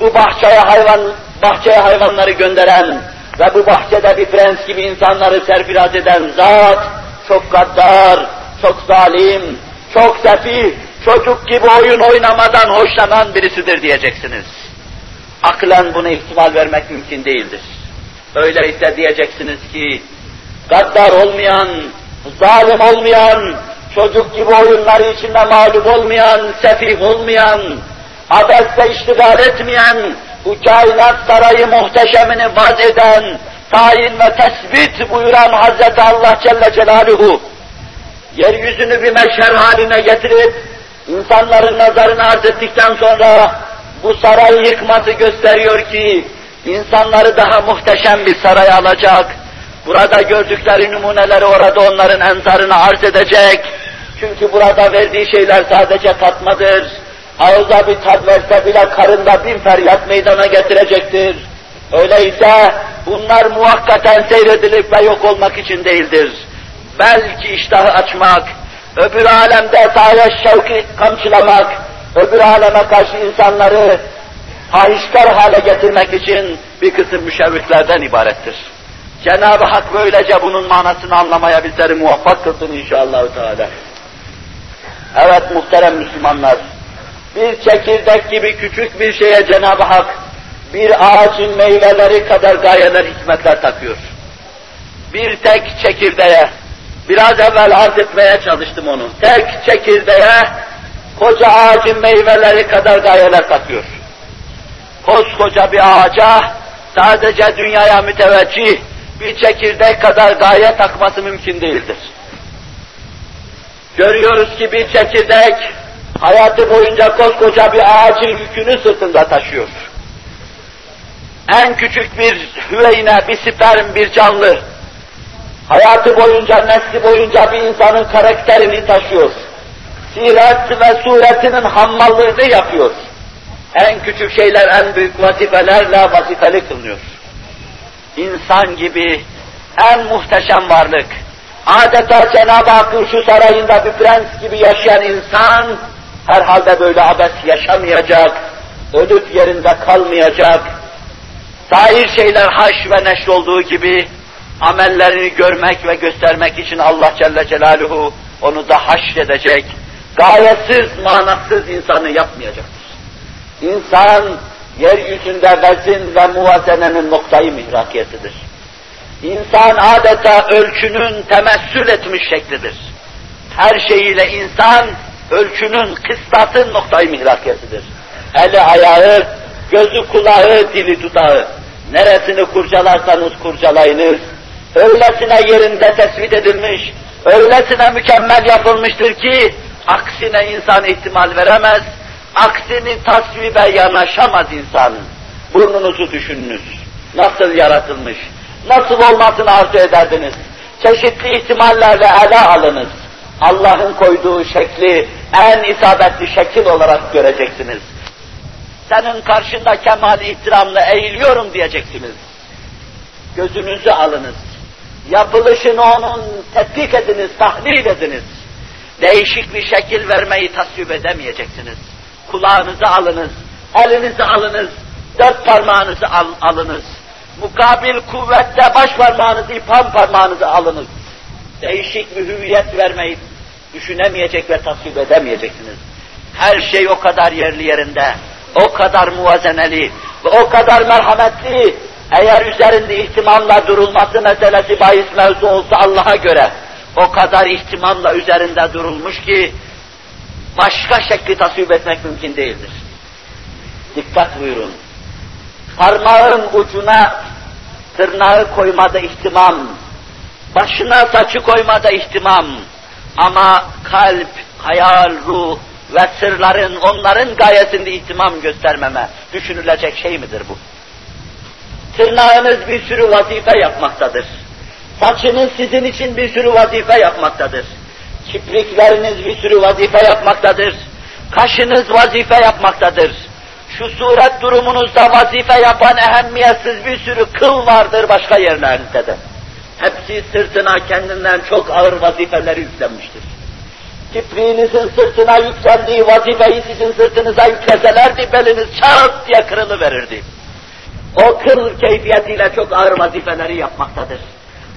bu bahçeye hayvan bahçeye hayvanları gönderen ve bu bahçede bir prens gibi insanları serfiraz eden zat çok gaddar, çok zalim, çok sefih, çocuk gibi oyun oynamadan hoşlanan birisidir diyeceksiniz. Aklen buna ihtimal vermek mümkün değildir. Öyleyse diyeceksiniz ki, gaddar olmayan, zalim olmayan, çocuk gibi oyunları içinde mağlup olmayan, sefih olmayan, abesle iştigal etmeyen, bu kainat sarayı muhteşemini vaz eden, tayin ve tespit buyuran Hazreti Allah Celle Celaluhu, yeryüzünü bir meşher haline getirip, insanların nazarını arz ettikten sonra, bu sarayı yıkması gösteriyor ki, insanları daha muhteşem bir saraya alacak, burada gördükleri numuneleri orada onların enzarını arz edecek, çünkü burada verdiği şeyler sadece tatmadır, ağza bir tat verse bile karında bin feryat meydana getirecektir. Öyleyse bunlar muhakkaten seyredilip ve yok olmak için değildir. Belki iştahı açmak, öbür alemde sahaya şevki kamçılamak, öbür aleme karşı insanları fahişkar hale getirmek için bir kısım müşevviklerden ibarettir. Cenab-ı Hak böylece bunun manasını anlamaya bizleri muvaffak kılsın inşallah. Teala. Evet muhterem Müslümanlar, bir çekirdek gibi küçük bir şeye Cenab-ı Hak bir ağacın meyveleri kadar gayeler, hikmetler takıyor. Bir tek çekirdeğe, biraz evvel arz etmeye çalıştım onu, tek çekirdeğe koca ağacın meyveleri kadar gayeler takıyor. Koskoca bir ağaca sadece dünyaya müteveccih bir çekirdek kadar gaye takması mümkün değildir. Görüyoruz ki bir çekirdek hayatı boyunca koskoca bir ağacın yükünü sırtında taşıyor. En küçük bir hüveyne, bir sperm, bir canlı, hayatı boyunca, nesli boyunca bir insanın karakterini taşıyor. Siret ve suretinin hammallığını yapıyor. En küçük şeyler en büyük vazifelerle vazifeli kılınıyor. İnsan gibi en muhteşem varlık, adeta Cenab-ı Hakk'ın şu sarayında bir prens gibi yaşayan insan, herhalde böyle abes yaşamayacak, ölüp yerinde kalmayacak, sair şeyler haş ve neşr olduğu gibi, amellerini görmek ve göstermek için Allah Celle Celaluhu onu da haşredecek, gayesiz, manasız insanı yapmayacaktır. İnsan, yeryüzünde vezin ve muvazenenin noktayı mihrakiyetidir. İnsan adeta ölçünün temessül etmiş şeklidir. Her şeyiyle insan, ölçünün, kıstasın noktayı mihrakiyetidir. Eli ayağı, gözü kulağı, dili dudağı. Neresini kurcalarsanız kurcalayınız, öylesine yerinde tespit edilmiş, öylesine mükemmel yapılmıştır ki, aksine insan ihtimal veremez, aksini tasvibe yanaşamaz insan. Burnunuzu düşününüz. Nasıl yaratılmış? nasıl olmasını arzu ederdiniz? Çeşitli ihtimallerle ele alınız. Allah'ın koyduğu şekli en isabetli şekil olarak göreceksiniz. Senin karşında kemal ihtiramla eğiliyorum diyeceksiniz. Gözünüzü alınız. Yapılışını onun tetkik ediniz, tahlil ediniz. Değişik bir şekil vermeyi tasvip edemeyeceksiniz. Kulağınızı alınız, elinizi alınız, dört parmağınızı al, alınız. Mukabil kuvvette baş parmağınızı, ipam parmağınızı alınız. Değişik bir hüviyet vermeyi düşünemeyecek ve tasvip edemeyeceksiniz. Her şey o kadar yerli yerinde, o kadar muvazeneli ve o kadar merhametli, eğer üzerinde ihtimamla durulması meselesi bahis mevzu olsa Allah'a göre, o kadar ihtimamla üzerinde durulmuş ki, başka şekli tasvip etmek mümkün değildir. Dikkat buyurun. Parmağın ucuna tırnağı koymada ihtimam, başına saçı koymada ihtimam, ama kalp, hayal, ruh ve sırların onların gayesinde ihtimam göstermeme düşünülecek şey midir bu? Tırnağınız bir sürü vazife yapmaktadır. Saçınız sizin için bir sürü vazife yapmaktadır. Kiprikleriniz bir sürü vazife yapmaktadır. Kaşınız vazife yapmaktadır. Şu suret durumunuzda vazife yapan ehemmiyetsiz bir sürü kıl vardır başka yerlerinizde de. Hepsi sırtına kendinden çok ağır vazifeleri yüklenmiştir. Kipriğinizin sırtına yüklendiği vazifeyi sizin sırtınıza yükleselerdi beliniz çat diye kırılıverirdi. O kıl keyfiyetiyle çok ağır vazifeleri yapmaktadır.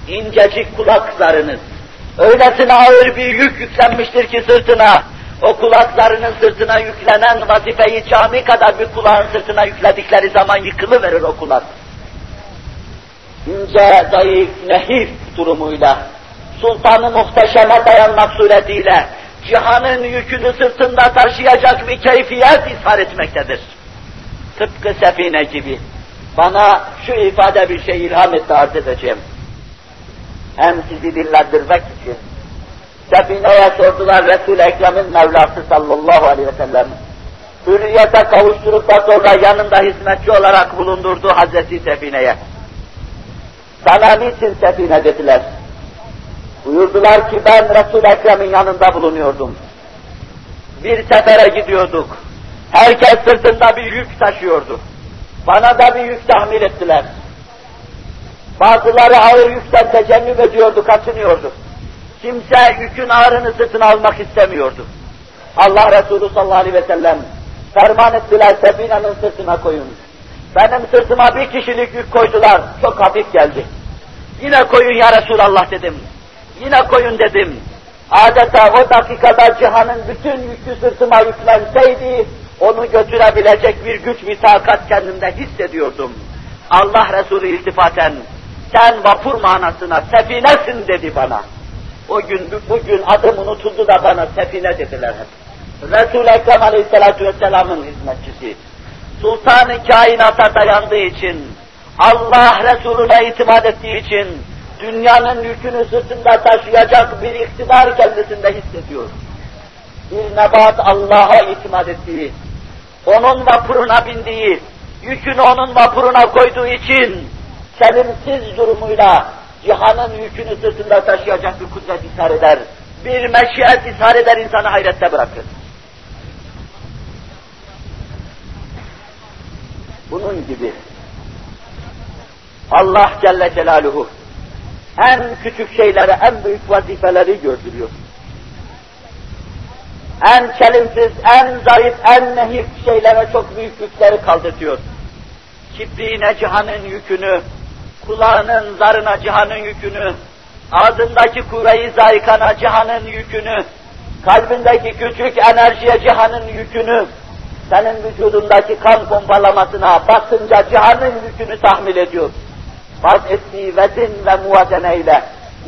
İncecik kulaklarınız, öylesine ağır bir yük yüklenmiştir ki sırtına, o kulaklarının sırtına yüklenen vazifeyi cami kadar bir kulağın sırtına yükledikleri zaman yıkılıverir o kulak. İnce, zayıf, nehir durumuyla, sultanı muhteşeme dayanmak suretiyle, cihanın yükünü sırtında taşıyacak bir keyfiyet ishar etmektedir. Tıpkı sefine gibi. Bana şu ifade bir şey ilham etti arz edeceğim. Hem sizi dillendirmek için. Sefineye sordular Resul-i Ekrem'in Mevlası sallallahu aleyhi ve sellem. Hürriyete kavuşturup da sonra yanında hizmetçi olarak bulundurduğu Hazreti Sefine'ye. Sana niçin Sefine dediler. Buyurdular ki ben Resul-i Ekrem'in yanında bulunuyordum. Bir sefere gidiyorduk. Herkes sırtında bir yük taşıyordu. Bana da bir yük tahmil ettiler. Bazıları ağır yükten tecennüp ediyordu, kaçınıyordu. Kimse yükün ağırını sırtına almak istemiyordu. Allah Resulü sallallahu aleyhi ve sellem ferman ettiler, Sefine'nin sırtına koyun. Benim sırtıma bir kişilik yük koydular, çok hafif geldi. Yine koyun ya Resulallah dedim. Yine koyun dedim. Adeta o dakikada cihanın bütün yükü sırtıma yüklenseydi, onu götürebilecek bir güç, bir takat kendimde hissediyordum. Allah Resulü iltifaten, sen vapur manasına sefinesin dedi bana. O gün, bugün adım unutuldu da bana sefine dediler hep. Resul-i Ekrem Aleyhisselatü Vesselam'ın hizmetçisi. Sultan-ı kainata dayandığı için, Allah Resulüne itimat ettiği için, dünyanın yükünü sırtında taşıyacak bir iktidar kendisinde hissediyor. Bir nebat Allah'a itimat ettiği, onun vapuruna bindiği, yükünü onun vapuruna koyduğu için, selimsiz durumuyla cihanın yükünü sırtında taşıyacak bir kudret ishar eder. Bir meşiyet ishar eder, insanı hayrette bırakır. Bunun gibi Allah Celle Celaluhu en küçük şeylere en büyük vazifeleri gördürüyor. En çelimsiz, en zayıf, en nehir şeylere çok büyük yükleri kaldırtıyor. Kibriğine cihanın yükünü, kulağının zarına cihanın yükünü, ağzındaki kuvve-i zayikana cihanın yükünü, kalbindeki küçük enerjiye cihanın yükünü, senin vücudundaki kan pompalamasına basınca cihanın yükünü tahmil ediyor. Farz ettiği vezin ve muvazeneyle,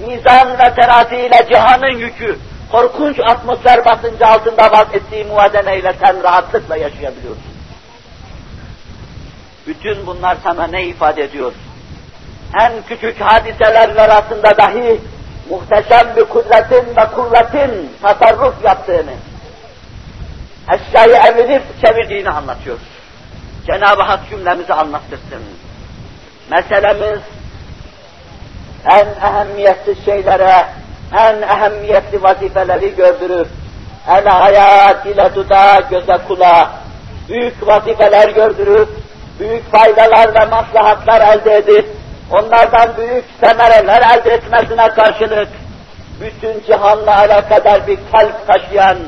mizan ve teraziyle cihanın yükü, korkunç atmosfer basıncı altında vaz ettiği muvazeneyle sen rahatlıkla yaşayabiliyorsun. Bütün bunlar sana ne ifade ediyor? En küçük hadiseler arasında dahi muhteşem bir kudretin ve kuvvetin tasarruf yaptığını, eşyayı evirip çevirdiğini anlatıyor. Cenab-ı Hak cümlemizi anlattırsın. Meselemiz en ehemmiyetsiz şeylere, en ehemmiyetli vazifeleri gördürüp, el hayat ile dudağa, göze kulağa, büyük vazifeler gördürüp, büyük faydalar ve maslahatlar elde edip, onlardan büyük semereler elde etmesine karşılık, bütün cihanla alakadar bir kalp taşıyan,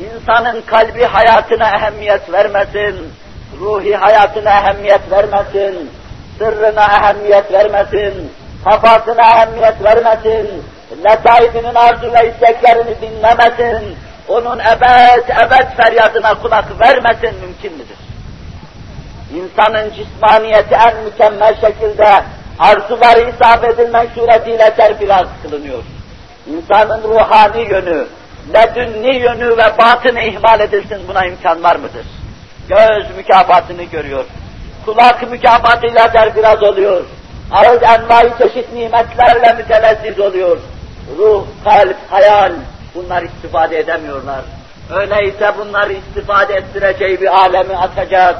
insanın kalbi hayatına ehemmiyet vermesin, ruhi hayatına ehemmiyet vermesin, sırrına ehemmiyet vermesin, kafasına ehemmiyet vermesin, letaifinin arzu ve isteklerini dinlemesin, onun ebed ebed feryadına kulak vermesin mümkün müdür? İnsanın cismaniyeti en mükemmel şekilde arzuları isabet edilmek suretiyle terfiraz kılınıyor. İnsanın ruhani yönü, ledünni yönü ve batını ihmal edilsin buna imkan var mıdır? Göz mükafatını görüyor. Kulak mükafatıyla terfiraz oluyor. Ağız envai çeşit nimetlerle mütelezziz oluyor. Ruh, kalp, hayal bunlar istifade edemiyorlar. Öyleyse bunları istifade ettireceği bir alemi atacak.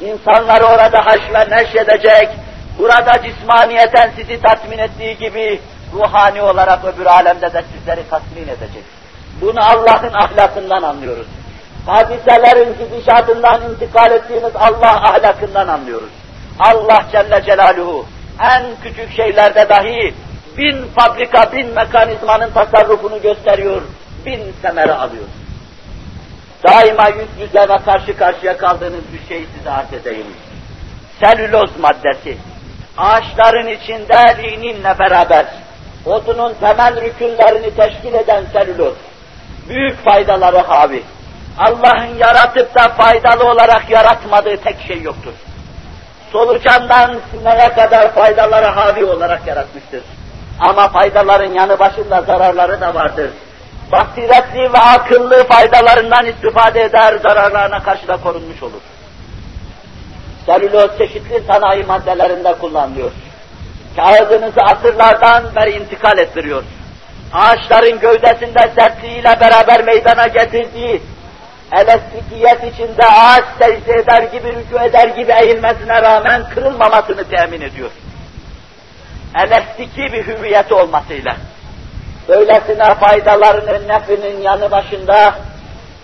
İnsanları orada haş ve neş edecek. Burada cismaniyeten sizi tatmin ettiği gibi ruhani olarak öbür alemde de sizleri tatmin edecek. Bunu Allah'ın ahlakından anlıyoruz. Hadiselerin gidişatından intikal ettiğimiz Allah ahlakından anlıyoruz. Allah Celle Celaluhu en küçük şeylerde dahi bin fabrika, bin mekanizmanın tasarrufunu gösteriyor, bin semere alıyor. Daima yüz yüze ve karşı karşıya kaldığınız bir şeyi size arz edeyim. Selüloz maddesi, ağaçların içinde lininle beraber odunun temel rükünlerini teşkil eden selüloz, büyük faydaları havi. Allah'ın yaratıp da faydalı olarak yaratmadığı tek şey yoktur. Solucandan sineye kadar faydaları havi olarak yaratmıştır. Ama faydaların yanı başında zararları da vardır. Basiretli ve akıllı faydalarından istifade eder, zararlarına karşı da korunmuş olur. Selüloz çeşitli sanayi maddelerinde kullanılıyor. Kağıdınızı asırlardan beri intikal ettiriyor. Ağaçların gövdesinde sertliğiyle beraber meydana getirdiği elastikiyet içinde ağaç secde eder gibi, rükû eder gibi eğilmesine rağmen kırılmamasını temin ediyor. Elastiki bir hüviyeti olmasıyla. Böylesine faydalarının nefinin yanı başında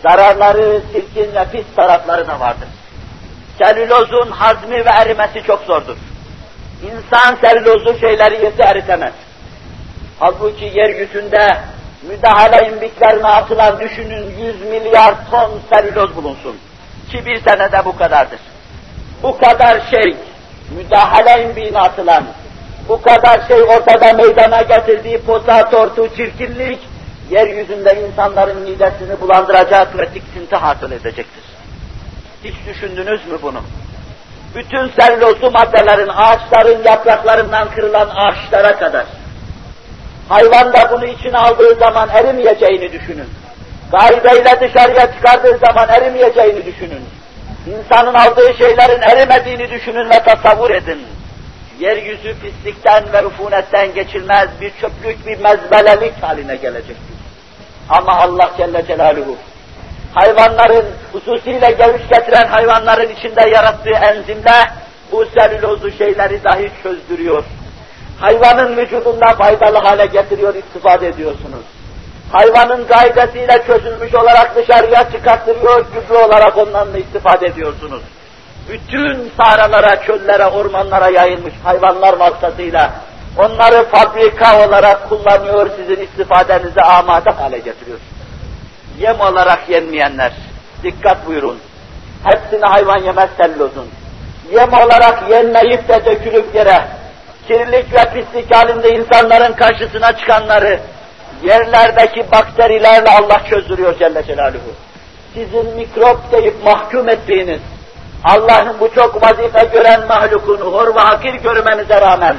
zararları, sirkin ve pis tarafları da vardır. Selülozun hazmi ve erimesi çok zordur. İnsan selülozlu şeyleri yese eritemez. Halbuki yeryüzünde müdahale imbiklerine atılan düşünün 100 milyar ton selüloz bulunsun. Ki bir senede bu kadardır. Bu kadar şey müdahale imbiğine atılan, bu kadar şey ortada meydana getirdiği poza, tortu, çirkinlik, yeryüzünde insanların midesini bulandıracak ve tiksinti hasıl edecektir. Hiç düşündünüz mü bunu? Bütün sellozlu maddelerin, ağaçların yapraklarından kırılan ağaçlara kadar, hayvan da bunu içine aldığı zaman erimeyeceğini düşünün. Gaideyle dışarıya çıkardığı zaman erimeyeceğini düşünün. İnsanın aldığı şeylerin erimediğini düşünün ve tasavvur edin yeryüzü pislikten ve rufunetten geçilmez bir çöplük, bir mezbelelik haline gelecektir. Ama Allah Celle Celaluhu, hayvanların, hususiyle geviş getiren hayvanların içinde yarattığı enzimle bu selülozu şeyleri dahi çözdürüyor. Hayvanın vücudunda faydalı hale getiriyor, istifade ediyorsunuz. Hayvanın gaydesiyle çözülmüş olarak dışarıya çıkarttırıyor, gübre olarak ondan da istifade ediyorsunuz bütün sahralara, çöllere, ormanlara yayılmış hayvanlar vasıtasıyla onları fabrika olarak kullanıyor, sizin istifadenize amade hale getiriyor. Yem olarak yenmeyenler, dikkat buyurun. Hepsini hayvan yemez sellozun. Yem olarak yenmeyip de dökülüp yere, kirlilik ve pislik halinde insanların karşısına çıkanları, yerlerdeki bakterilerle Allah çözdürüyor Celle Celaluhu. Sizin mikrop deyip mahkum ettiğiniz, Allah'ın bu çok vazife gören mahlukunu hor ve hakir görmenize rağmen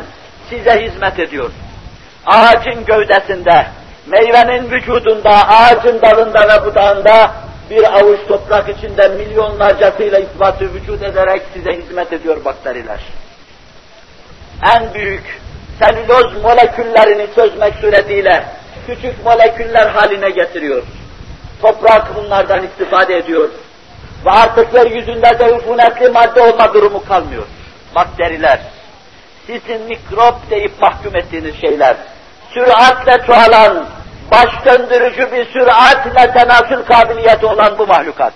size hizmet ediyor. Ağacın gövdesinde, meyvenin vücudunda, ağacın dalında ve budağında bir avuç toprak içinde milyonlarcasıyla isbatı vücut ederek size hizmet ediyor bakteriler. En büyük selüloz moleküllerini çözmek suretiyle küçük moleküller haline getiriyor. Toprak bunlardan istifade ediyor. Ve artık yeryüzünde de üfunetli madde olma durumu kalmıyor. Bakteriler. sizin mikrop deyip mahkum ettiğiniz şeyler, süratle çoğalan, baş döndürücü bir süratle tenasül kabiliyeti olan bu mahlukat,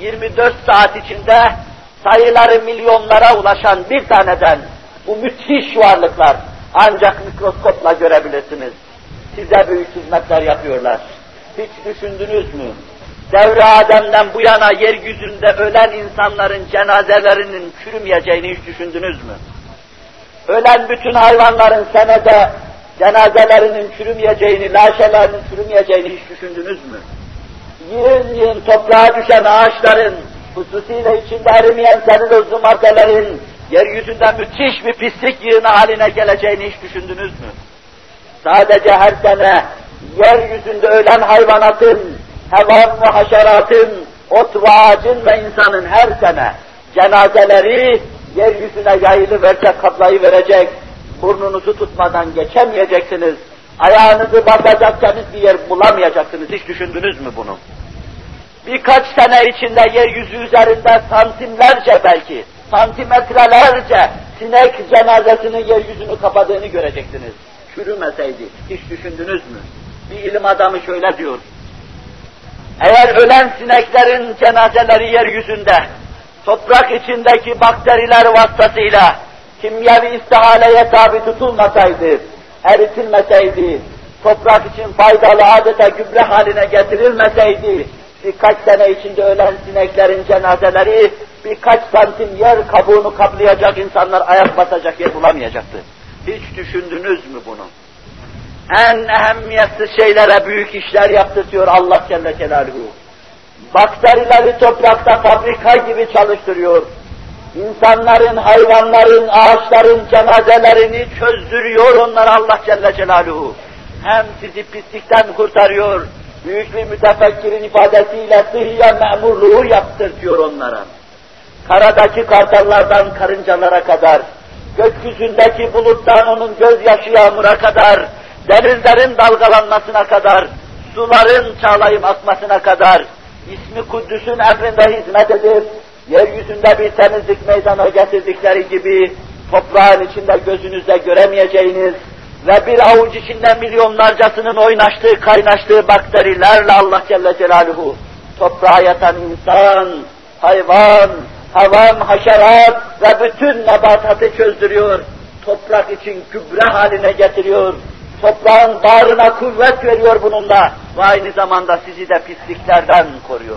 24 saat içinde sayıları milyonlara ulaşan bir taneden bu müthiş varlıklar ancak mikroskopla görebilirsiniz. Size büyük hizmetler yapıyorlar. Hiç düşündünüz mü? Devre Adem'den bu yana yeryüzünde ölen insanların cenazelerinin çürümeyeceğini hiç düşündünüz mü? Ölen bütün hayvanların senede cenazelerinin çürümeyeceğini, laşelerinin çürümeyeceğini hiç düşündünüz mü? Yığın yığın toprağa düşen ağaçların, hususiyle içinde erimeyen selülozlu maddelerin yeryüzünde müthiş bir pislik yığını haline geleceğini hiç düşündünüz mü? Sadece her sene yeryüzünde ölen hayvanatın, hevan ve haşeratın, ot ve ağacın ve insanın her sene cenazeleri yeryüzüne yayılı verecek, kaplayı verecek, burnunuzu tutmadan geçemeyeceksiniz, ayağınızı basacaksanız bir yer bulamayacaksınız. Hiç düşündünüz mü bunu? Birkaç sene içinde yeryüzü üzerinde santimlerce belki, santimetrelerce sinek cenazesinin yeryüzünü kapadığını göreceksiniz. Çürümeseydi, hiç düşündünüz mü? Bir ilim adamı şöyle diyor, eğer ölen sineklerin cenazeleri yeryüzünde, toprak içindeki bakteriler vasıtasıyla kimyevi istihaleye tabi tutulmasaydı, eritilmeseydi, toprak için faydalı adeta gübre haline getirilmeseydi, birkaç sene içinde ölen sineklerin cenazeleri birkaç santim yer kabuğunu kaplayacak insanlar ayak basacak yer bulamayacaktı. Hiç düşündünüz mü bunu? En ehemmiyetsiz şeylere büyük işler yaptırtıyor Allah Celle Celaluhu. Bakterileri toprakta fabrika gibi çalıştırıyor. İnsanların, hayvanların, ağaçların cenazelerini çözdürüyor onlar Allah Celle Celaluhu. Hem sizi pislikten kurtarıyor, büyük bir mütefekkirin ifadesiyle sıhhiye memurluğu yaptırtıyor onlara. Karadaki kartallardan karıncalara kadar, gökyüzündeki buluttan onun gözyaşı yağmura kadar, denizlerin dalgalanmasına kadar, suların çağlayıp akmasına kadar, ismi Kuddüs'ün emrinde hizmet edip, yeryüzünde bir temizlik meydana getirdikleri gibi, toprağın içinde gözünüzde göremeyeceğiniz ve bir avuç içinde milyonlarcasının oynaştığı, kaynaştığı bakterilerle Allah Celle Celaluhu, toprağa yatan insan, hayvan, havam, haşerat ve bütün nebatatı çözdürüyor, toprak için gübre haline getiriyor, toprağın bağrına kuvvet veriyor bununla ve aynı zamanda sizi de pisliklerden koruyor.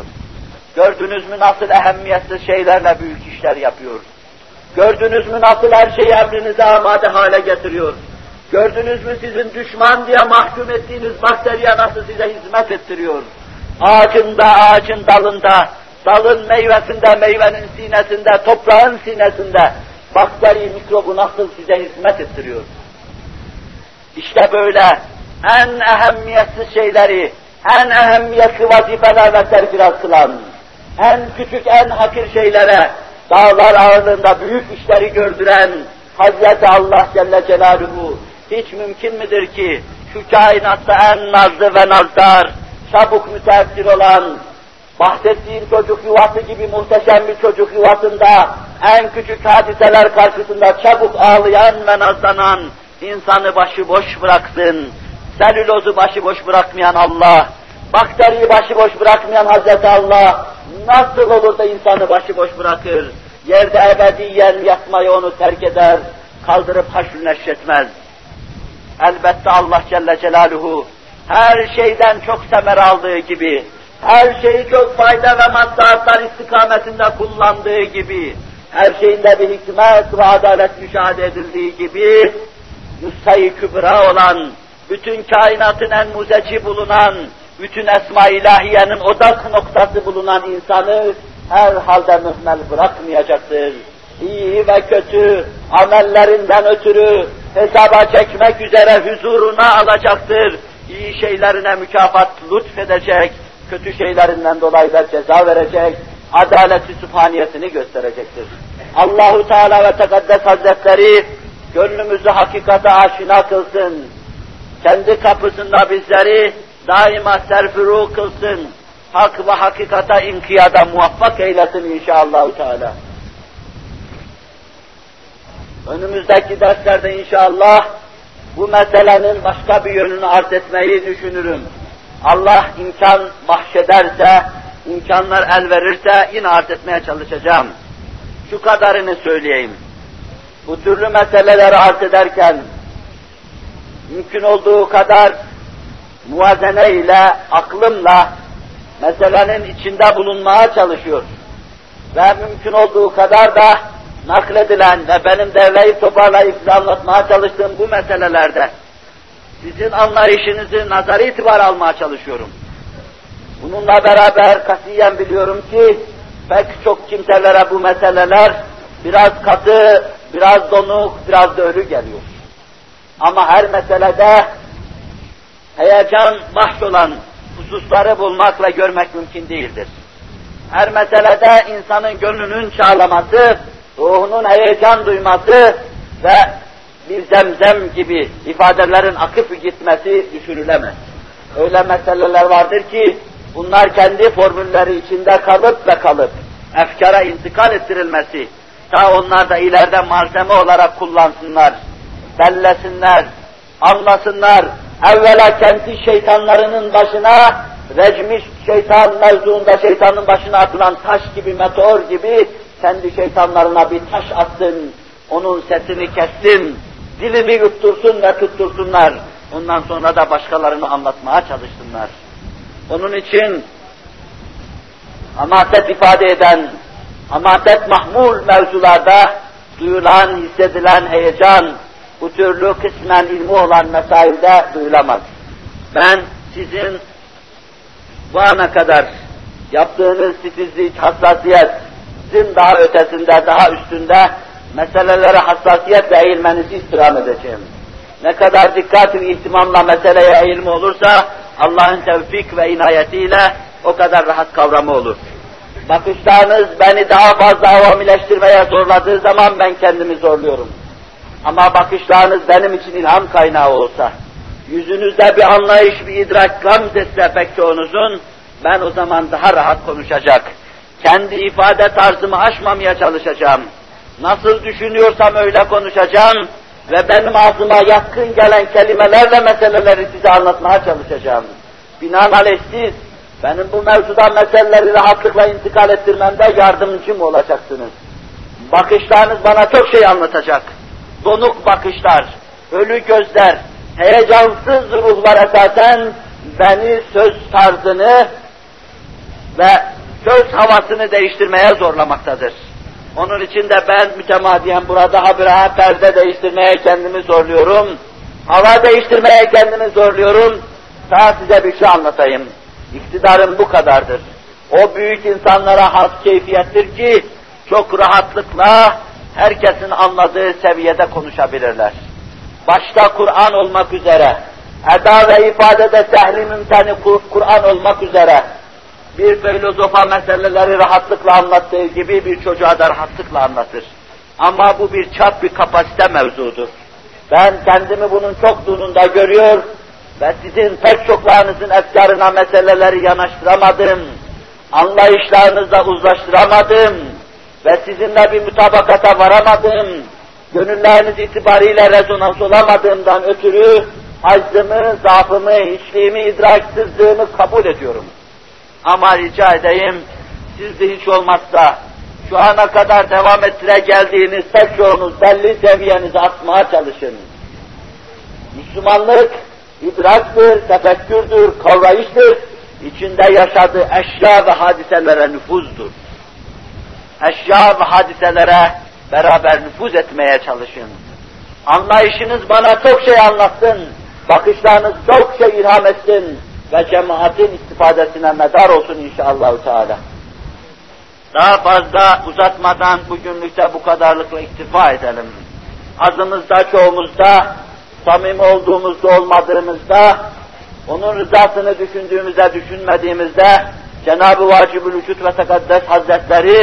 Gördünüz mü nasıl ehemmiyetsiz şeylerle büyük işler yapıyor? Gördünüz mü nasıl her şeyi emrinize amade hale getiriyor? Gördünüz mü sizin düşman diye mahkum ettiğiniz bakteriye nasıl size hizmet ettiriyor? Ağacında, ağacın dalında, dalın meyvesinde, meyvenin sinesinde, toprağın sinesinde bakteri, mikrobu nasıl size hizmet ettiriyor? İşte böyle en ehemmiyetsiz şeyleri, en ehemmiyetli vazifelerle terfirat kılan, en küçük, en hakir şeylere, dağlar ağırlığında büyük işleri gördüren Hazreti Allah Celle Celaluhu hiç mümkün müdür ki şu kainatta en nazlı ve nazdar, çabuk müteessir olan, bahsettiğim çocuk yuvası gibi muhteşem bir çocuk yuvasında en küçük hadiseler karşısında çabuk ağlayan ve nazlanan, insanı başıboş bıraksın, selülozu başıboş bırakmayan Allah, bakteriyi başıboş bırakmayan Hazreti Allah, nasıl olur da insanı başıboş bırakır, yerde ebediyen yatmayı onu terk eder, kaldırıp haşr neşretmez. Elbette Allah Celle Celaluhu her şeyden çok semer aldığı gibi, her şeyi çok fayda ve maslahatlar istikametinde kullandığı gibi, her şeyinde bir hikmet ve adalet müşahede edildiği gibi, Nusay-ı Kübra olan, bütün kainatın en muzeci bulunan, bütün esma-i ilahiyenin odak noktası bulunan insanı her halde mühmel bırakmayacaktır. İyi ve kötü amellerinden ötürü hesaba çekmek üzere huzuruna alacaktır. İyi şeylerine mükafat lütfedecek, kötü şeylerinden dolayı da ceza verecek, adaleti sübhaniyetini gösterecektir. Allahu Teala ve Tekaddes Hazretleri gönlümüzü hakikate aşina kılsın. Kendi kapısında bizleri daima serfuru kılsın. Hak ve hakikata inkiyada muvaffak eylesin inşallah Teala. Önümüzdeki derslerde inşallah bu meselenin başka bir yönünü arz etmeyi düşünürüm. Allah imkan bahşederse, imkanlar el verirse yine arz etmeye çalışacağım. Şu kadarını söyleyeyim. Bu türlü meseleleri arz ederken mümkün olduğu kadar muvazene ile, aklımla meselenin içinde bulunmaya çalışıyor. Ve mümkün olduğu kadar da nakledilen ve benim derleyip toparlayıp size anlatmaya çalıştığım bu meselelerde sizin anlayışınızı nazar itibar almaya çalışıyorum. Bununla beraber katiyen biliyorum ki pek çok kimselere bu meseleler biraz katı, biraz donuk, biraz da ölü geliyor. Ama her meselede heyecan bahşolan hususları bulmak ve görmek mümkün değildir. Her meselede insanın gönlünün çağlaması, ruhunun heyecan duyması ve bir zemzem gibi ifadelerin akıp gitmesi düşürülemez. Öyle meseleler vardır ki bunlar kendi formülleri içinde kalıp ve kalıp efkara intikal ettirilmesi, ta onlar da ileride malzeme olarak kullansınlar, bellesinler, anlasınlar, evvela kendi şeytanlarının başına, recmiş şeytan mevzuunda şeytanın başına atılan taş gibi, meteor gibi kendi şeytanlarına bir taş attın, onun sesini kestin, dilini yuttursun ve tuttursunlar. Ondan sonra da başkalarını anlatmaya çalışsınlar. Onun için amaset ifade eden, amaset mahmul mevzularda duyulan, hissedilen heyecan, bu türlü kısmen ilmi olan mesailde duyulamaz. Ben sizin bu ana kadar yaptığınız titizlik, hassasiyet, sizin daha ötesinde, daha üstünde meselelere hassasiyetle eğilmenizi istirham edeceğim. Ne kadar dikkat ve ihtimamla meseleye eğilme olursa Allah'ın tevfik ve inayetiyle o kadar rahat kavramı olur. Bakışlarınız beni daha fazla avamileştirmeye zorladığı zaman ben kendimi zorluyorum. Ama bakışlarınız benim için ilham kaynağı olsa, yüzünüzde bir anlayış, bir idrak gamzetse pek çoğunuzun, ben o zaman daha rahat konuşacak. Kendi ifade tarzımı aşmamaya çalışacağım. Nasıl düşünüyorsam öyle konuşacağım ve benim ağzıma yakın gelen kelimelerle meseleleri size anlatmaya çalışacağım. Binaenaleyh siz benim bu mevzuda meseleleri rahatlıkla intikal ettirmemde yardımcım olacaksınız. Bakışlarınız bana çok şey anlatacak. Donuk bakışlar, ölü gözler, heyecansız ruhlar esasen beni söz tarzını ve söz havasını değiştirmeye zorlamaktadır. Onun için de ben mütemadiyen burada habire perde değiştirmeye kendimi zorluyorum. Hava değiştirmeye kendimi zorluyorum. Daha size bir şey anlatayım. İktidarım bu kadardır. O büyük insanlara has keyfiyettir ki çok rahatlıkla herkesin anladığı seviyede konuşabilirler. Başta Kur'an olmak üzere, eda ve ifadede sehli mümteni Kur'an olmak üzere, bir filozofa meseleleri rahatlıkla anlattığı gibi bir çocuğa da rahatlıkla anlatır. Ama bu bir çap, bir kapasite mevzudur. Ben kendimi bunun çok durumunda görüyor ve sizin pek çoklarınızın efkarına meseleleri yanaştıramadım, anlayışlarınızla uzlaştıramadım ve sizinle bir mutabakata varamadım, gönülleriniz itibariyle rezonans olamadığımdan ötürü aczımı, zaafımı, hiçliğimi, idraksızlığımı kabul ediyorum. Ama rica edeyim, siz de hiç olmazsa şu ana kadar devam ettire geldiğiniz pek çoğunuz belli seviyenizi atmaya çalışın. Müslümanlık idraktır, tefekkürdür, kavrayıştır. İçinde yaşadığı eşya ve hadiselere nüfuzdur. Eşya ve hadiselere beraber nüfuz etmeye çalışın. Anlayışınız bana çok şey anlatsın, bakışlarınız çok şey ilham etsin ve cemaatin istifadesine medar olsun inşallah Teala. Daha fazla uzatmadan bugünlükte bu kadarlıkla iktifa edelim. Azımızda, çoğumuzda, samimi olduğumuzda, olmadığımızda, onun rızasını düşündüğümüzde, düşünmediğimizde, Cenab-ı Vacib-ül Vücut ve Tekaddes Hazretleri